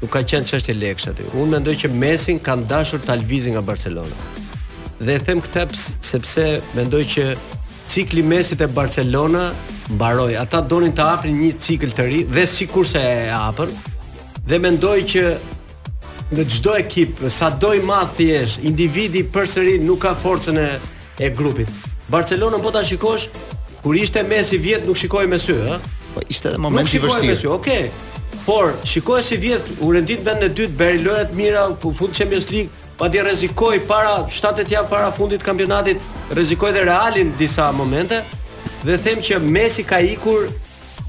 S4: Nuk ka qenë çështje lekësh aty. Unë mendoj që Messin kanë dashur ta lëvizin nga Barcelona. Dhe e them këtë sepse mendoj që cikli i Messit te Barcelona mbaroi. Ata donin të hapnin një cikël të ri dhe sikurse e hapën. Dhe mendoj që në çdo ekip, sado i madh të jesh, individi përsëri nuk ka forcën e e grupit. Barcelonën po ta shikosh kur ishte Messi vjet nuk shikohej me sy, ë?
S1: Po ishte edhe moment i
S4: vështirë. Nuk shikohej me sy, okay. Por shikoje sivjet u rendit vend i dytë, bëri lojëra të mira, u fut në Champions League, madje rrezikoi para 7-8 javë para fundit të kampionatit, rrezikoi dhe Realin disa momente dhe them që Messi ka ikur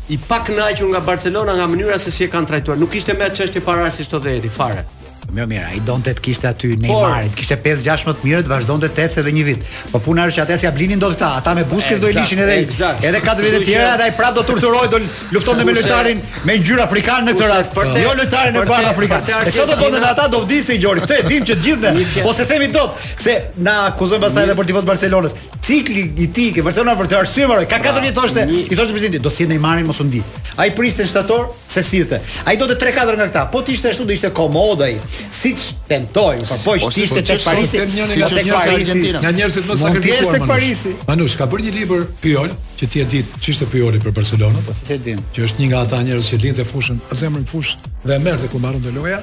S4: I pakënaqur nga Barcelona nga mënyra se si e kanë trajtuar. Nuk ishte më çështje para si të dhëti fare.
S2: Mirë, mirë, ai donte të kishte aty Neymarin, të kishte 5-6 më të mirë, të vazhdonte të ecte edhe një vit. Po puna është që atë s'ia blinin dot këta, ata me Busquets do i lishin edhe
S4: exact.
S2: edhe katër vjet
S4: të
S2: tjera, edhe ai prap do turturoj, do luftonte me lojtarin me ngjyrë afrikan në këtë rast.
S4: Te,
S2: jo lojtarin e bardh afrikan. E çfarë do bënte me ata do vdiste i gjori. Këtë e dim që gjithë ne. Po s'e themi dot se na akuzojnë pastaj edhe për tifozë të Barcelonës. Cikli i tij që vërtetë na vërtet arsye varoi. Ka katër vjet thoshte, i thoshte presidenti, do sjellë Neymarin mos u ndi. Ai priste në shtator s'e sillte. Ai donte 3-4 nga këta. Po të ishte ashtu do ishte komod ai. Siç tentoi, po po ishte
S1: ishte
S2: tek Parisi, si tek Parisi.
S5: Nga njerëzit më
S2: të
S5: sakrifikuar.
S2: Tek Parisi.
S5: Manush ka bërë një libër Puyol, që ti e di ç'ishte Puyoli për Barcelonën.
S2: Po si s'e di.
S5: Që është një nga ata njerëz që linte te fusha, zemrën në fushë dhe merrte ku ma merrte loja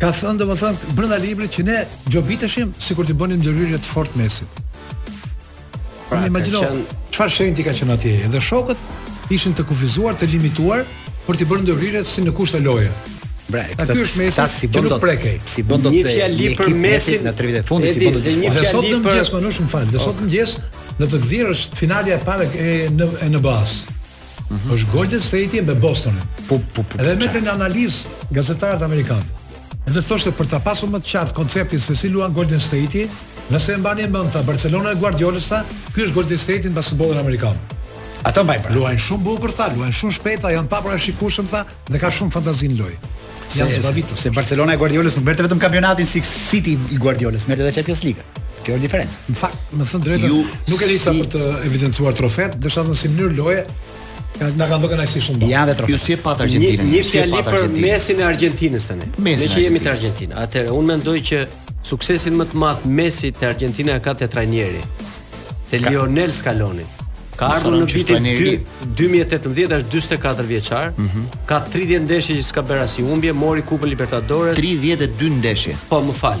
S5: ka thënë domethënë brenda librit që ne Gjobiteshim sikur t'i bënim ndërhyrje të fortë Messit. Pra, imagjino çfarë shenjti ka qenë atje. Edhe shokët ishin të kufizuar, të limituar për t'i bërë ndërhyrje si në kushte loje.
S2: Pra,
S5: këtë ky është Messi që nuk prekej.
S2: S'e bën dot
S4: një fjali për Messin
S2: në 3 vitet e fundit
S4: s'e
S2: bën dot.
S4: Dhe
S5: sot në mëngjes Manush më fal. Dhe sot në mëngjes në të gdhirë është finalja e parë e në e NBA-s. Mhm. Është Golden State me Bostonin.
S2: Po po po.
S5: Dhe në këtë analizë gazetarët amerikanë. Dhe thoshte për ta pasur më të qartë konceptin se si luan Golden State-i, nëse e mbani mend tha Barcelona e Guardiolës tha, ky është Golden State-i në basketbollin amerikan.
S2: Ata mbajnë. Pra.
S5: Luajnë shumë bukur tha, luajnë shumë shpejt tha, janë të paparashikueshëm tha dhe kanë shumë fantazi në lojë. Janë zbavitur.
S2: Se Barcelona e Guardiolës nuk merrte vetëm kampionatin si City i Guardiolës, merrte edhe Champions League. Kjo është diferencë.
S5: Në fakt, me thënë të
S1: drejtën,
S5: nuk e
S1: nisa
S5: për të evidentuar trofetë, desha të them si mënyrë loje, Ja, na kanë dhënë kënaqësi shumë.
S2: Ja dhe
S1: trofe.
S2: Ju
S1: si e
S4: patë
S1: Argentinën?
S4: Një fjali për Messin e Argentinës tani. Ne që jemi te Argentina. Atëherë unë mendoj që suksesin më të madh Messi te Argentina e ka te trajneri. Te Lionel Scaloni. Ka ardhur në vitin 2018, është 44 vjeçar. Mm -hmm. Ka 30 ndeshje që s'ka bërë asnjë humbje, mori Kupën Libertadores.
S1: 32 ndeshje.
S4: Po, më fal.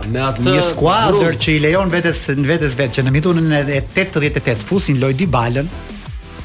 S1: me
S4: atë
S2: një skuadër që i lejon vetes vetes vetë që në minutin e 88 fusin në lojë Dybalën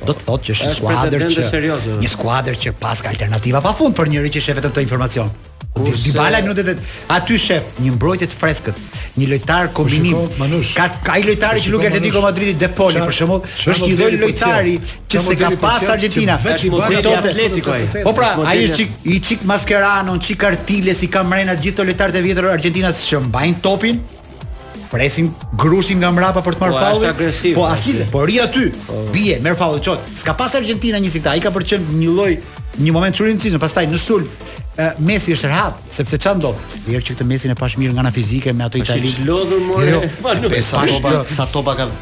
S2: do të thotë që është një skuadër që
S4: serioze,
S2: një skuadër që pas ka alternativa pa fund për njëri që shef vetëm këtë informacion.
S4: Kurse
S2: Dybala nuk do aty shef një mbrojtje të freskët, një lojtar
S5: po kombinim.
S2: Ka ka një lojtar
S5: po
S2: që
S5: luan
S2: te Atletico Madridi De
S5: Pauli
S2: për shembull, është një lloj lojtari që s'e ka pas Argentina.
S5: Ky
S4: luan
S5: te
S4: Atletico ai.
S2: Po pra, ai është I çik Mascherano, çik Ardiles, i ka mrena gjithë këta lojtarët e vjetër argjentinas që mbajnë topin, presin grushin nga mrapa për të marrë
S4: po,
S2: faullin.
S4: Po agresiv,
S2: po
S4: rri
S2: aty. Po. Bie, merr faullin çohet. S'ka pas Argentina një si këta, ai ka përqen një lloj një moment çurim çizën, pastaj në sulm Messi është rhat, sepse çan do. Mirë që këtë Messin e pashë mirë nga ana fizike me atë
S4: Italinë. Është
S2: lodhur
S4: më. Jo,
S2: jo.
S4: pa nuk
S1: e sa topa, sa topa ka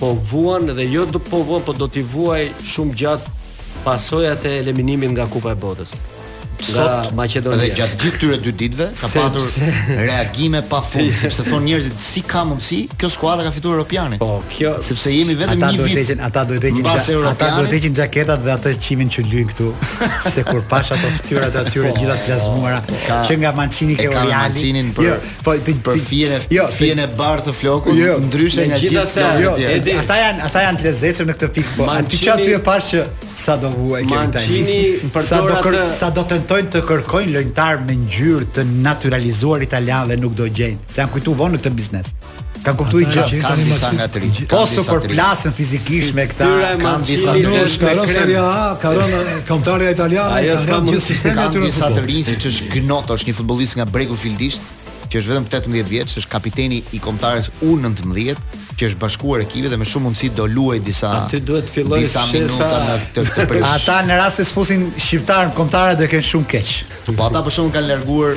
S1: po
S4: vuan dhe jo do po vuan, po do t'i vuaj shumë gjatë pasojat e eliminimit nga Kupa e Botës. nga Maqedonia.
S1: Dhe gjatë gjithë këtyre dy ditëve ka
S4: se,
S1: patur se... reagime pa fund, sepse thon njerëzit si ka mundsi, kjo skuadra ka fituar Europianin.
S4: Po, kjo
S1: sepse jemi vetëm një vit.
S2: Heqin, ata duhet të heqin, ata duhet të heqin xhaketat dhe atë krimin që lyn këtu, se kur pash ato fytyrat aty të po, gjitha plazmuara,
S1: po,
S2: që nga Mancini ke Oriali. Jo, Po
S1: ti
S2: pa
S1: një fije
S2: jo,
S1: fije e bardh të flokut,
S2: jo,
S1: ndryshe nga gjithë ata.
S2: Jo, ata janë ata janë të lezetshëm në këtë pikë, po aty që aty e pash që sa do vuaj kjo Itali.
S4: Mancini për
S2: sa do kër, sa do tentojnë të kërkojnë lojtarë me ngjyrë të natyralizuar italianë dhe nuk do gjejnë. Se janë kujtu vonë në këtë biznes. Kam kuptuar gjë
S5: që
S1: kanë disa nga të rinjtë.
S2: Po s'u përplasën fizikisht me këta,
S1: kanë disa të
S5: rinj. Ka rënë Serie A, ka rënë kombëtarja italiane, ka rënë gjithë sistemi aty në
S1: disa të rinj siç është Gnonto, është një futbollist nga Bregu i Fildishtë, që është vetëm 18 vjeç, është kapiteni i kombëtares U19, që është bashkuar me ekipin dhe me shumë mundësi do luajë disa
S4: aty duhet të fillojë
S1: disa minuta në këtë ndeshje.
S2: Ata në rast se s'fusin shqiptarë në kombëtare do ta kenë shumë keq.
S1: Po ata për shembull kanë larguar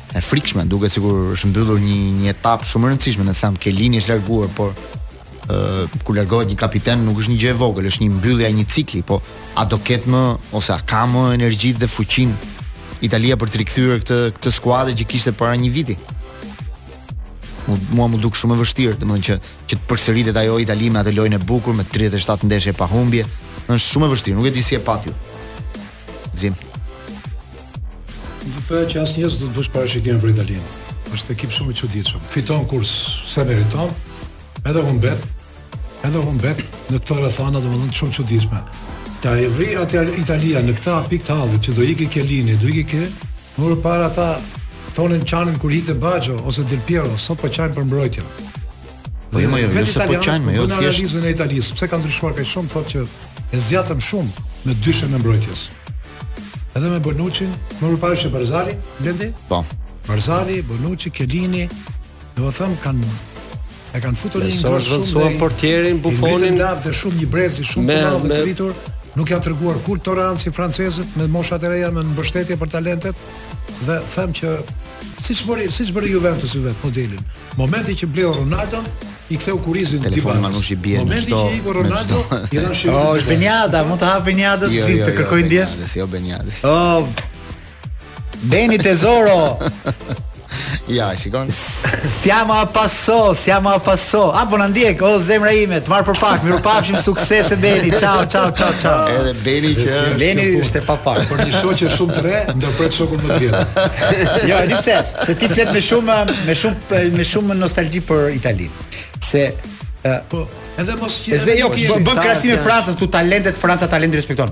S1: E frikshme, duket sikur është mbyllur një një etapë shumë e rëndësishme, ne thamë Kelini është larguar, por ë kur largohet një kapiten nuk është një gjë e vogël, është një mbyllje e një cikli, po a do ketë më ose a ka më energjinë dhe fuqinë Italia për të rikthyer këtë këtë skuadër që kishte para një viti? Mu, mua më duket shumë e vështirë, domethënë që që të përsëritet ajo Itali me atë lojën e bukur me 37 ndeshje pa humbje, është shumë e vështirë, nuk e di si e pati. Gzim.
S5: Do thoja që asnjëherë s'do të bësh parashikime për Italinë. është ekip shumë i çuditshëm. Fiton kur s'e meriton, edhe humbet, edhe humbet në këto rrethana domethënë shumë e çuditshme. Tani erdhi Italia në këtë pikë të hallit që do iki Kelini, do iki ke Më përpara ata thonin qanin kur ikte Baxho ose Del Piero, sot po qajnë për mbrojtjen.
S1: Po jo, jo, se po qajnë, po jo, thjesht
S5: analizën e Italisë, pse ka ndryshuar kaq shumë, thotë që e zgjatëm shumë me dyshën e mbrojtjes. Edhe me Bonucci, më përpara që ishte Barzali, Blendi?
S1: Po.
S5: Barzali, Bonucci, Kelini, dua të them kanë E kanë futur një gol shumë të rëndë.
S4: Portierin Buffonin
S5: dhanë shumë një brezi shumë të madh të rritur. Nuk janë treguar kurajozë si francezët me moshat e reja me mbështetje për talentet dhe them që siç bëri siç bëri Juventusi vetë modelin. Momenti që bleu Ronaldon i ktheu kurrizin
S1: ti
S5: bën.
S1: Manushi bie në çdo.
S5: Momenti që
S1: i
S5: Ronaldo i dha
S2: shiu.
S5: Oh,
S2: është Benjada, mund të hapë Benjada
S1: jo,
S2: si
S1: jo,
S2: të
S1: jo,
S2: kërkoj
S1: ndjesë. Jo Benjada.
S2: Oh, Beni Tesoro.
S1: Ja, shikon.
S2: Siamo a passo, siamo a passo. A po na ndjek, o zemra ime, të marr për pak, mirupafshim suksese Beni. Ciao, ciao, ciao, ciao.
S1: Edhe Beni që
S2: Beni është e papar.
S5: Për një shoqe shumë të re, ndërpret shokun më të vjetër.
S2: Jo, e di pse, se ti flet me shumë me shumë me shumë nostalgji për Italinë. Se
S5: po, edhe mos qenë.
S2: Se jo, bën krahasim me Francën, tu talentet Franca talentin respekton.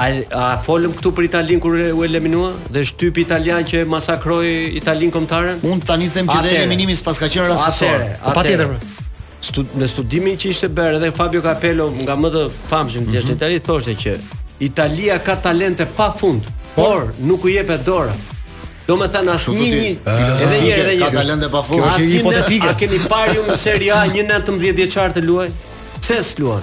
S4: A, a folëm këtu për Italinë kur u eliminua dhe shtypi italian që masakroi Italinë kombëtaren?
S1: Unë tani them që dhe eliminimi s'pas ka qenë rastësor.
S2: Patjetër.
S4: Stu, në studimin që ishte bërë edhe Fabio Capello nga më të famshmit
S1: jashtë
S4: mm -hmm. Italisë thoshte që Italia ka talente pa fund, por, por nuk u jepet dora. Domethënë
S1: asnjë
S4: një Edhe një edhe një
S1: Ka talente pa fund
S4: Asnjë
S2: një
S4: A keni parë ju në Seria A nëntëmbëdhjetë vjeçar të luaj
S2: Se
S5: s'luaj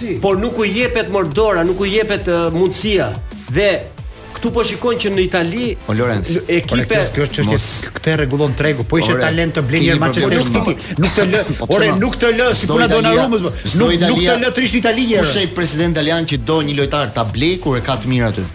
S4: por nuk u jepet more dora, nuk u jepet uh, mundësia. Dhe këtu po shikon që në Itali
S1: o Lorenz
S4: ekipe
S2: kjo, kjo është çështje
S1: mos...
S2: këtë rregullon tregu po
S1: ishe
S2: talent të
S1: blen
S2: Manchester City nuk të lë
S1: po
S2: ore nuk të lë si puna Donnarumës nuk nuk të lë të rrish në Itali
S1: kush ai president italian që do një lojtar ta blej kur e ka të mirë aty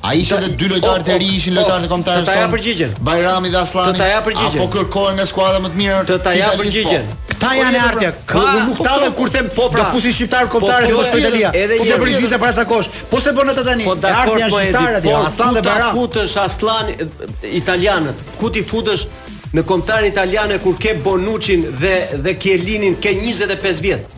S1: A ishin dhe dy lojtarë të rinj, ishin lojtarë të kombëtares.
S4: Do ta jap përgjigjen.
S1: Bajrami dhe Asllani.
S4: Do ta jap përgjigjen.
S1: Apo kërkohen nga skuadra më të mira
S4: të Italisë. Do ta jap përgjigjen.
S1: Po.
S2: Këta po, janë e ardhmja.
S4: Ka
S2: nuk ta
S4: dhe
S2: kur them
S4: po pra.
S2: Do fusin shqiptar
S4: po,
S2: kombëtares në
S4: Shqipëri
S2: Italia. Po se
S4: bëri
S2: gjisa para sa kohësh. Po se bën ata tani.
S4: Po da
S2: kort
S4: po
S2: shqiptarë aty.
S4: Asllani
S2: dhe
S4: Bajrami. Ku të Asllani italianët? Ku t'i futësh në kombëtaren italiane kur ke Bonucin dhe dhe Kielinin ke 25 vjet?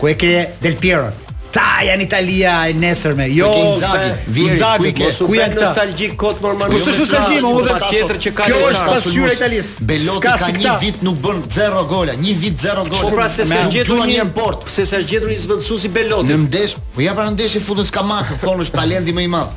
S4: Ku e
S2: ke Del Pieron? Këta janë Italia e nesërme. Jo,
S1: Inzaghi,
S2: Inzaghi,
S1: ku
S2: janë këta?
S4: Nostalgjik kot normal.
S2: Kush është nostalgjik, më vjen
S4: tjetër që ka.
S2: Kjo është pasqyra e Italisë.
S1: Belotti ka një vit nuk bën 0 gola, një vit 0 gola.
S4: Po pra se
S1: s'ka
S4: gjetur një
S1: port,
S4: pse s'ka gjetur një zëvendësues i Belotti.
S1: Në ndesh, po ja para ndeshje futën Skamakën, thonë është talenti më i madh.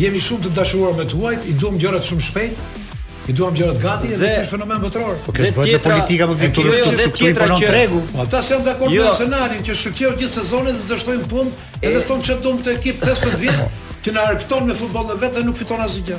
S5: Jemi shumë të dashuruar me të huajt, i duam gjërat shumë shpejt, i duam gjërat gati dhe,
S4: dhe
S5: është fenomen botëror.
S2: Po kjo bëhet në politika
S4: me
S2: gjithë
S4: turp, jo,
S2: këtu i
S4: punon
S2: tregu.
S5: Po ata s'janë dakord
S4: jo.
S5: me Arsenalin që shkëlqeu gjithë sezonin dhe dështoi në fund, edhe thonë çfarë duam këtë ekip 15 vjet që na argëton me
S1: futbollin e
S2: vet dhe nuk
S5: fiton asgjë.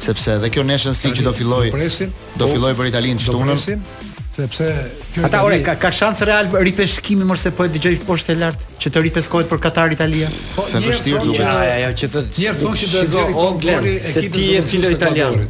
S1: sepse edhe kjo Nations League që do filloj
S5: presim,
S1: do
S5: po,
S1: filloj për Italinë shtunën.
S5: Do presim, sepse kjo
S2: Ata ore ka ka shans real ripeshkimi mua se po e dëgjoj poshtë e lart që të ripeskohet për Katar Italia.
S5: Po e
S1: vështirë
S5: duhet.
S4: Ja, ja, ja, që të
S5: një thonë që do të
S4: gjeni po
S5: gle
S4: se ti je filo italian.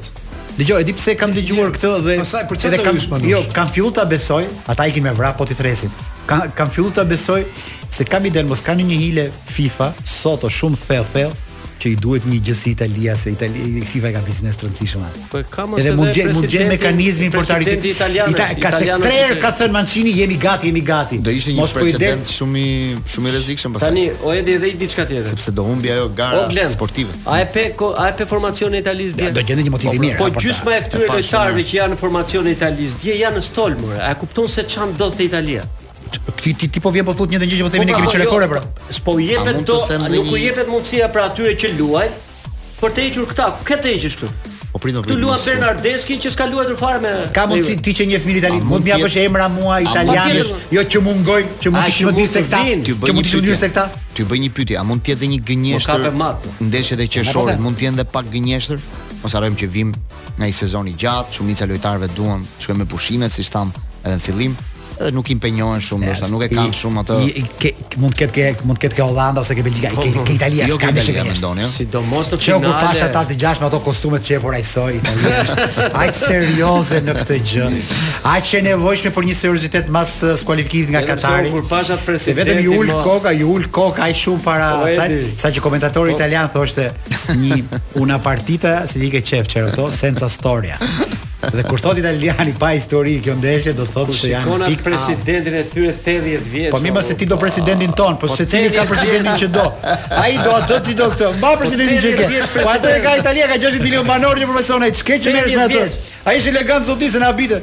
S2: Dëgjoj, e di pse kam dëgjuar këtë dhe
S5: pastaj për çfarë
S2: kam jo, kam filluar ta besoj, ata ikin me vrap po t'i thërrasin. Kam kam filluar ta besoj se kam idenë mos kanë një hile FIFA sot është shumë thellë thellë që i duhet një gjë si Italia se Itali FIFA ka biznes të rëndësishëm atë.
S4: Po ka
S2: edhe mund të gjejnë mund
S4: të
S2: mekanizmin për ta
S4: rikthyer Italinë.
S2: Ita, ka se tre herë ka thënë Mancini jemi gati, jemi gati.
S1: Do ishte një
S2: po
S1: precedent shumë i shumë i rrezikshëm pastaj.
S4: Tani o Edi edhe diçka tjetër.
S1: Sepse do humbi ajo gara
S4: Oglen,
S1: sportive.
S4: A e pe a e pe formacionin e Italisë dje?
S2: Do gjendet një motiv i
S4: po,
S2: mirë.
S4: Po gjysma e këtyre lojtarëve që janë në formacionin e Italisë dje janë në stol më. A kupton se ça ndodh te Italia?
S2: Ti ti ti po vjen po thua të njëjtën gjë që po themi ne kemi
S4: çfarë
S2: rekorde pra.
S4: S'po jepet
S1: jo,
S4: nuk u jepet mundësia për atyre që luajnë për të hequr këta, ku ke të heqësh këtu?
S1: Po prit mo
S4: prit. Të luan Bernardeski që s'ka luajtur fare me.
S2: Ka mundsi ti që njeh shumë mirë
S1: Italinë,
S2: mund të më
S1: japësh
S2: emra mua italianësh, jo që mungojnë, që mund të jenë më mirë se këta, që mund të jenë më mirë se këta.
S1: Të bëj një pyetje, a mund të jetë një gënjeshtër?
S4: Po ka për mat.
S1: Ndeshjet e qershorit mund të jenë dhe pak gënjeshtër? Mos harrojmë që vim nga një sezon i gjatë, shumica e lojtarëve duan të shkojnë me pushime, siç thamë edhe në fillim, edhe nuk impenjohen shumë, ndoshta nuk e kanë shumë atë.
S2: I, ke, mund të ketë ke mund të ketë ke Holanda ose ke Belgjika, ke, ke Italia,
S1: jo,
S2: s'ka ndeshje me
S1: Maqedoni. Jo?
S4: Sidomos në
S2: finale. Çka kur
S4: pashë
S2: ata të gjashtë me ato kostume të qepura njësoj italianisht. Aq serioze në këtë gjë. Aq e nevojshme për një seriozitet mas uh, skualifikimit nga Katari.
S4: Kur
S2: pashë
S4: presidentin.
S2: Vetëm iu ul koka, iu ul koka aq shumë para
S4: sa
S2: sa që komentatori italian thoshte një una partita si dice che è certo senza storia. Dhe kur thotë italiani pa histori kjo ndeshje do të thotë se janë
S4: Shiko
S2: pikë
S4: presidentin e tyre 80 vjeç.
S2: Po mirë, se ti do presidentin tonë, po, po secili ka presidentin që do. Ai do atë ti do këtë. Mba po presidentin që ke. Po atë e ka Italia ka 60 milionë banorë që profesionalë, ç'ke që merresh me atë. Ai është elegant zotëri se na habite.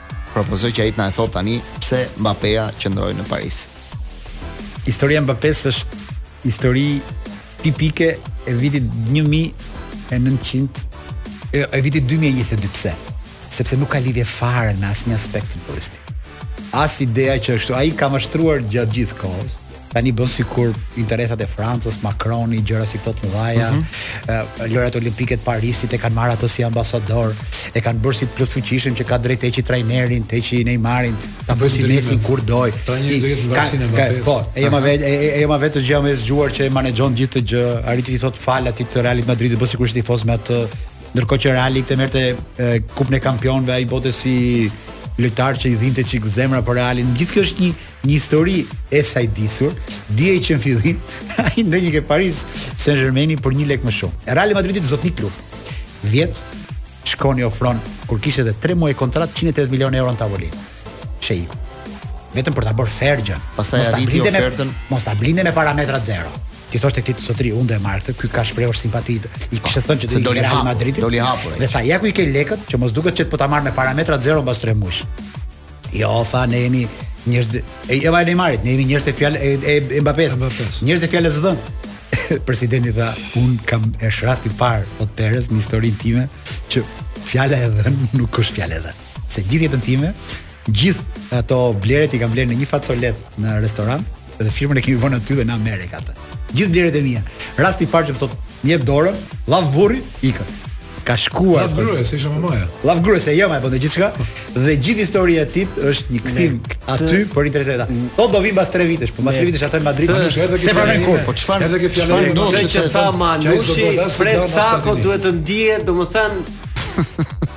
S1: Propozoj që ai të na e thotë tani pse Mbappéja qëndroi në Paris.
S2: Historia e Mbappés është histori tipike e vitit 1900 e, e vitit 2022 pse? Sepse nuk ka lidhje fare me asnjë aspekt futbollistik. As ideja që gjoja ai ka mashtruar gjatë gjithë kohës, Tani bën sikur interesat e Francës, Macroni, gjëra si këto të mëdha, mm -hmm. lojërat olimpike të Parisit e kanë marrë atë si ambasador, e kanë bërë si të plotfuqishëm që ka të drejtë të heqi trajnerin, të heqi Neymarin, ta bëjë
S5: si
S2: Messi kur dojë.
S5: Trajneri do jetë vasal
S2: i
S5: Mbappé.
S2: Po, e jëma vetë e jëma vetë që më e zgjuar që e menaxhon gjithë këtë gjë, arriti të thotë fanatik të Realit Madridit, bën sikur është tifoz me atë ndërkohë që Reali e merrte kupën e kampionëve ai bënte si lojtar që i dhimbte një çik zemra për Realin. Gjithë kjo është një Një histori e stisur, dihej që në fillim ai ndenji ke Paris Saint-Germain për një lek më shumë. Real Madridi është zotni klub. Vjet shkon i ofron kur kishte edhe 3 muaj kontrat 180 milionë euro në tavolinë. Sheiku. Vetëm për ta bërë fer gjënë.
S1: Pastaj
S2: mos ta
S1: arriti
S2: blinde me
S1: ofertën.
S2: mos ta blinde me parametra zero. T'i thoshte këtij zotri unë do e marr këtë, ky ka shprehur simpati. I kishte thënë që do Se i
S1: doli
S2: Real
S1: hapur,
S2: Madridit.
S1: doli hapur ai.
S2: Dhe tha ja ku i ke lekët që mos duket që po ta marr me parametra zero mbas 3 muajsh. Jo, tha ne jemi njerëz e e babai Neymarit, ne jemi njerëz të fjalë e, e, e Mbappes. Njerëz të fjalës dhën. Presidenti tha, un kam është rasti i parë thot Perez në historinë time që fjala e dhën nuk është fjalë e dhën. Se gjithë jetën time, gjithë ato blerjet i kam blerë në një facoletë në restoran, Dhe firmën e kemi vënë aty dhe na merr karta. Gjithë blerjet e mia. Rasti i parë që më thotë, "Më jep dorën, llav burri, ikën." Ka shkuar.
S5: Llav gruaja, se ishte mamaja.
S2: Llav gruaja, se e ëma po bënte gjithçka. Dhe gjithë historia e tij është një kthim aty për interesat e ta. Po do vijë pas 3 vitesh, po pas 3 vitesh atë në Madrid. Se
S5: pra
S2: kur,
S1: po çfarë?
S5: Edhe ke fjalën
S1: do
S4: të
S1: thotë
S4: që tha Manushi, pret
S5: sa
S4: duhet të ndihet, domethënë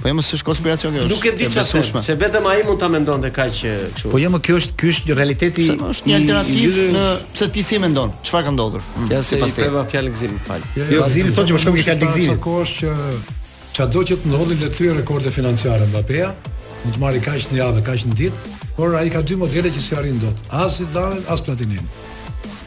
S1: Po jam s'është konspiracion kjo.
S4: Nuk e di çfarë është, se vetëm ai mund ta mendonte kaq kështu.
S2: Po jam jo, kjo është ky është realiteti.
S1: Është një alternativë nëse ti si mendon? Çfarë ka ndodhur? Mm,
S4: ja se
S1: pas te.
S4: Po fjalë gzim, fal.
S2: Jo, jo gzim thotë që po shkon me fjalë gzim.
S5: Sa kohë që çfarëdo që të ndodhi le të thyej rekorde financiare Mbappé-a, mund të marrë kaq në javë, kaq në ditë, por ai ka dy modele që s'i arrin dot. As Zidane, as Platinin.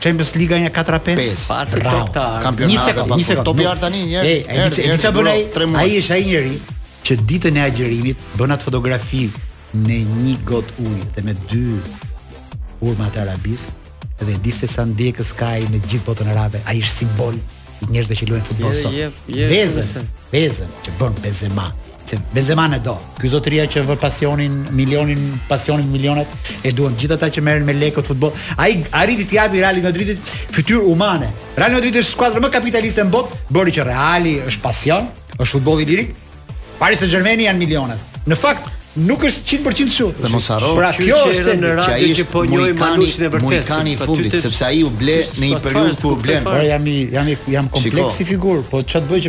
S2: Champions Liga nja 4
S1: a
S4: 5.
S2: Pasi
S4: këto
S1: këta.
S2: Një sekond, një sekond.
S1: Topi
S2: i
S1: artë tani një.
S2: Ej, ai di çfarë bën ai? Ai është ai njeri që ditën e agjërimit bën atë fotografi me një got ujë dhe me dy hurma të Arabis dhe di se sa ndjekës ka ai në gjithë botën arabe, ai është simbol i njerëzve që luajnë futboll sot. Vezën, vezën që bën Benzema. Se Benzema ne do. Ky zotëria që vë pasionin, milionin, pasionin milionat e duan gjithë ata që merren me lekët futboll. Ai arriti t'i japi Real Madridit fytyrë humane. Real Madrid është skuadra më kapitaliste në botë, bëri që Reali është pasion, është futbolli lirik. Paris Saint-Germain janë milionat. Në fakt, nuk është 100% kështu.
S1: Dhe mos harro,
S2: pra kjo është
S4: e para
S2: herë
S1: që ai është
S4: po njohim Manushin e vërtetë.
S1: Mohikani i fundit, sepse ai u ble në një periudhë
S4: kur
S1: blen.
S2: Por jam i jam i jam kompleks si figurë, po çat bëj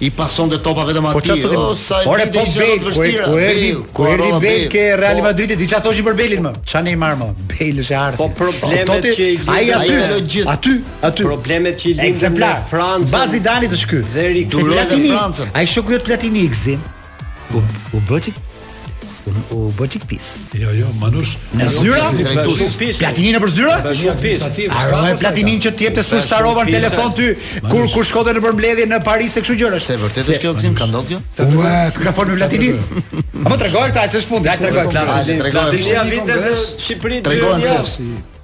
S2: I
S1: pasonte topa vetëm
S2: atij. Po
S1: çfarë
S2: thotë?
S1: Oh, sa
S2: Ore po
S1: Bel,
S2: ku
S1: erdhi?
S2: Ku erdhi? Ku erdhi Bel ke Real
S1: po.
S2: Madridit? Di ça thoshin për Belin më. Ça ne i marr më? Bel është e ardhur.
S4: Po problemet që i lidhin
S2: ai aty. Aty, aty.
S4: Problemet që i
S2: lidhin
S4: me Francën.
S2: Ba Zidani tërci.
S4: Dhe
S2: Platini. Ai shoku i Platinit Gzim. U u bë çik u, u bë çik pis.
S5: Jo, jo, Manush.
S2: Në zyra? Platinin apo zyra?
S4: Shumë pis.
S5: Harro
S2: Platinin që ta jepte
S4: Sul
S2: Starova në telefon ty kur kur shkote në përmbledhje në Paris e kështu gjëra.
S1: E vërtetë është kjo gzim ka ndodhur kjo?
S2: Ua, kë ka folur me platinin? Apo tregoj këtë, ai s'është fundi, ai tregoj.
S5: Platinia
S4: vinte në Shqipëri. Tregon
S5: fus.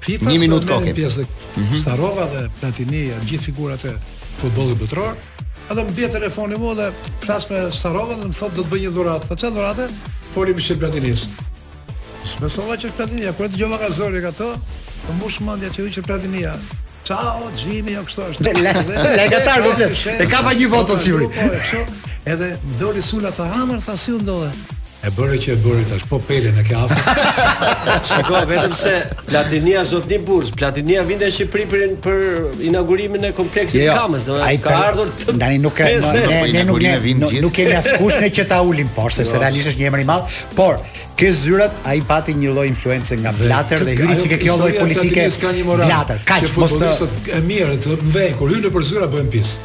S5: FIFA
S1: një minutë kokë.
S5: Pjesë. Mhm. Starova dhe Platinia, gjithë figurat e futbollit botëror. Edhe më bje telefoni mu dhe flas me Starovën dhe më thotë do të të bëj një dhuratë. Tha çfarë dhurate? Foli Mishel Platinis. S'e besova që Platinia, kur e dëgjova nga zëri nga to, u mbush mendja që është Platinia. Ciao, Jimmy, jo kështu është.
S2: Le, Blater po flet. E ka pa një votë në Shqipëri.
S5: Po, po, edhe doli Sula tha hamër, tha si u ndodhe. E bëre që e bëre tash, po pelen e ke afër.
S4: Shiko, vetëm se Platinia është zot një burrë, Platinia vinte në Shqipëri për, për inaugurimin e kompleksit
S2: jo,
S4: jo. Kamës, do
S2: ai
S4: ka
S2: per...
S4: ardhur
S2: Tani nuk e ne, ne, ne, nuk ne, nuk, nuk kemi askush ne që ta ulim poshtë, sepse jo. realisht është një emër i madh, por te zyrat ai pati një lloj influence nga Blatter dhe hyri çik te kjo lloj politike. Blatter, kaq mos të
S5: e mirë, të mëdhej kur hyn nëpër zyra bëhen pis.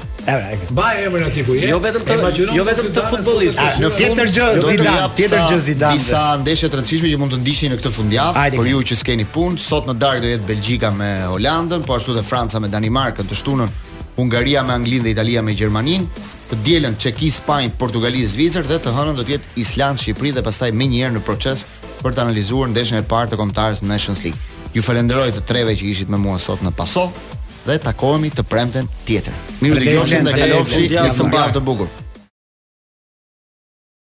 S5: Mbaj emrin aty ku je.
S4: Jo vetëm të, jo vetëm
S2: te futbollistët.
S5: Një
S2: tjetër gjë Zidane, tjetër gjë Zidane.
S1: Disa ndeshje të rëndësishme që mund të ndiqni në këtë fundjavë, për ju që s'keni punë, sot në darkë do jetë Belgjika me Holandën, po ashtu edhe Franca me Danimarkën, të shtunën Hungaria me Anglinë dhe Italia me Gjermaninë, të dielën Çeki, Spanjë, Portugali, Zvicër dhe të hënën do të jetë Island, Shqipëri dhe pastaj menjëherë në proces për të analizuar ndeshjen e parë të kombëtares në Nations League. Ju falenderoj të treve që ishit me mua sot në Paso. dhe takohemi të premten tjetër. Mirudëgjofshim dhe kalofshi një fundjavë të bukur.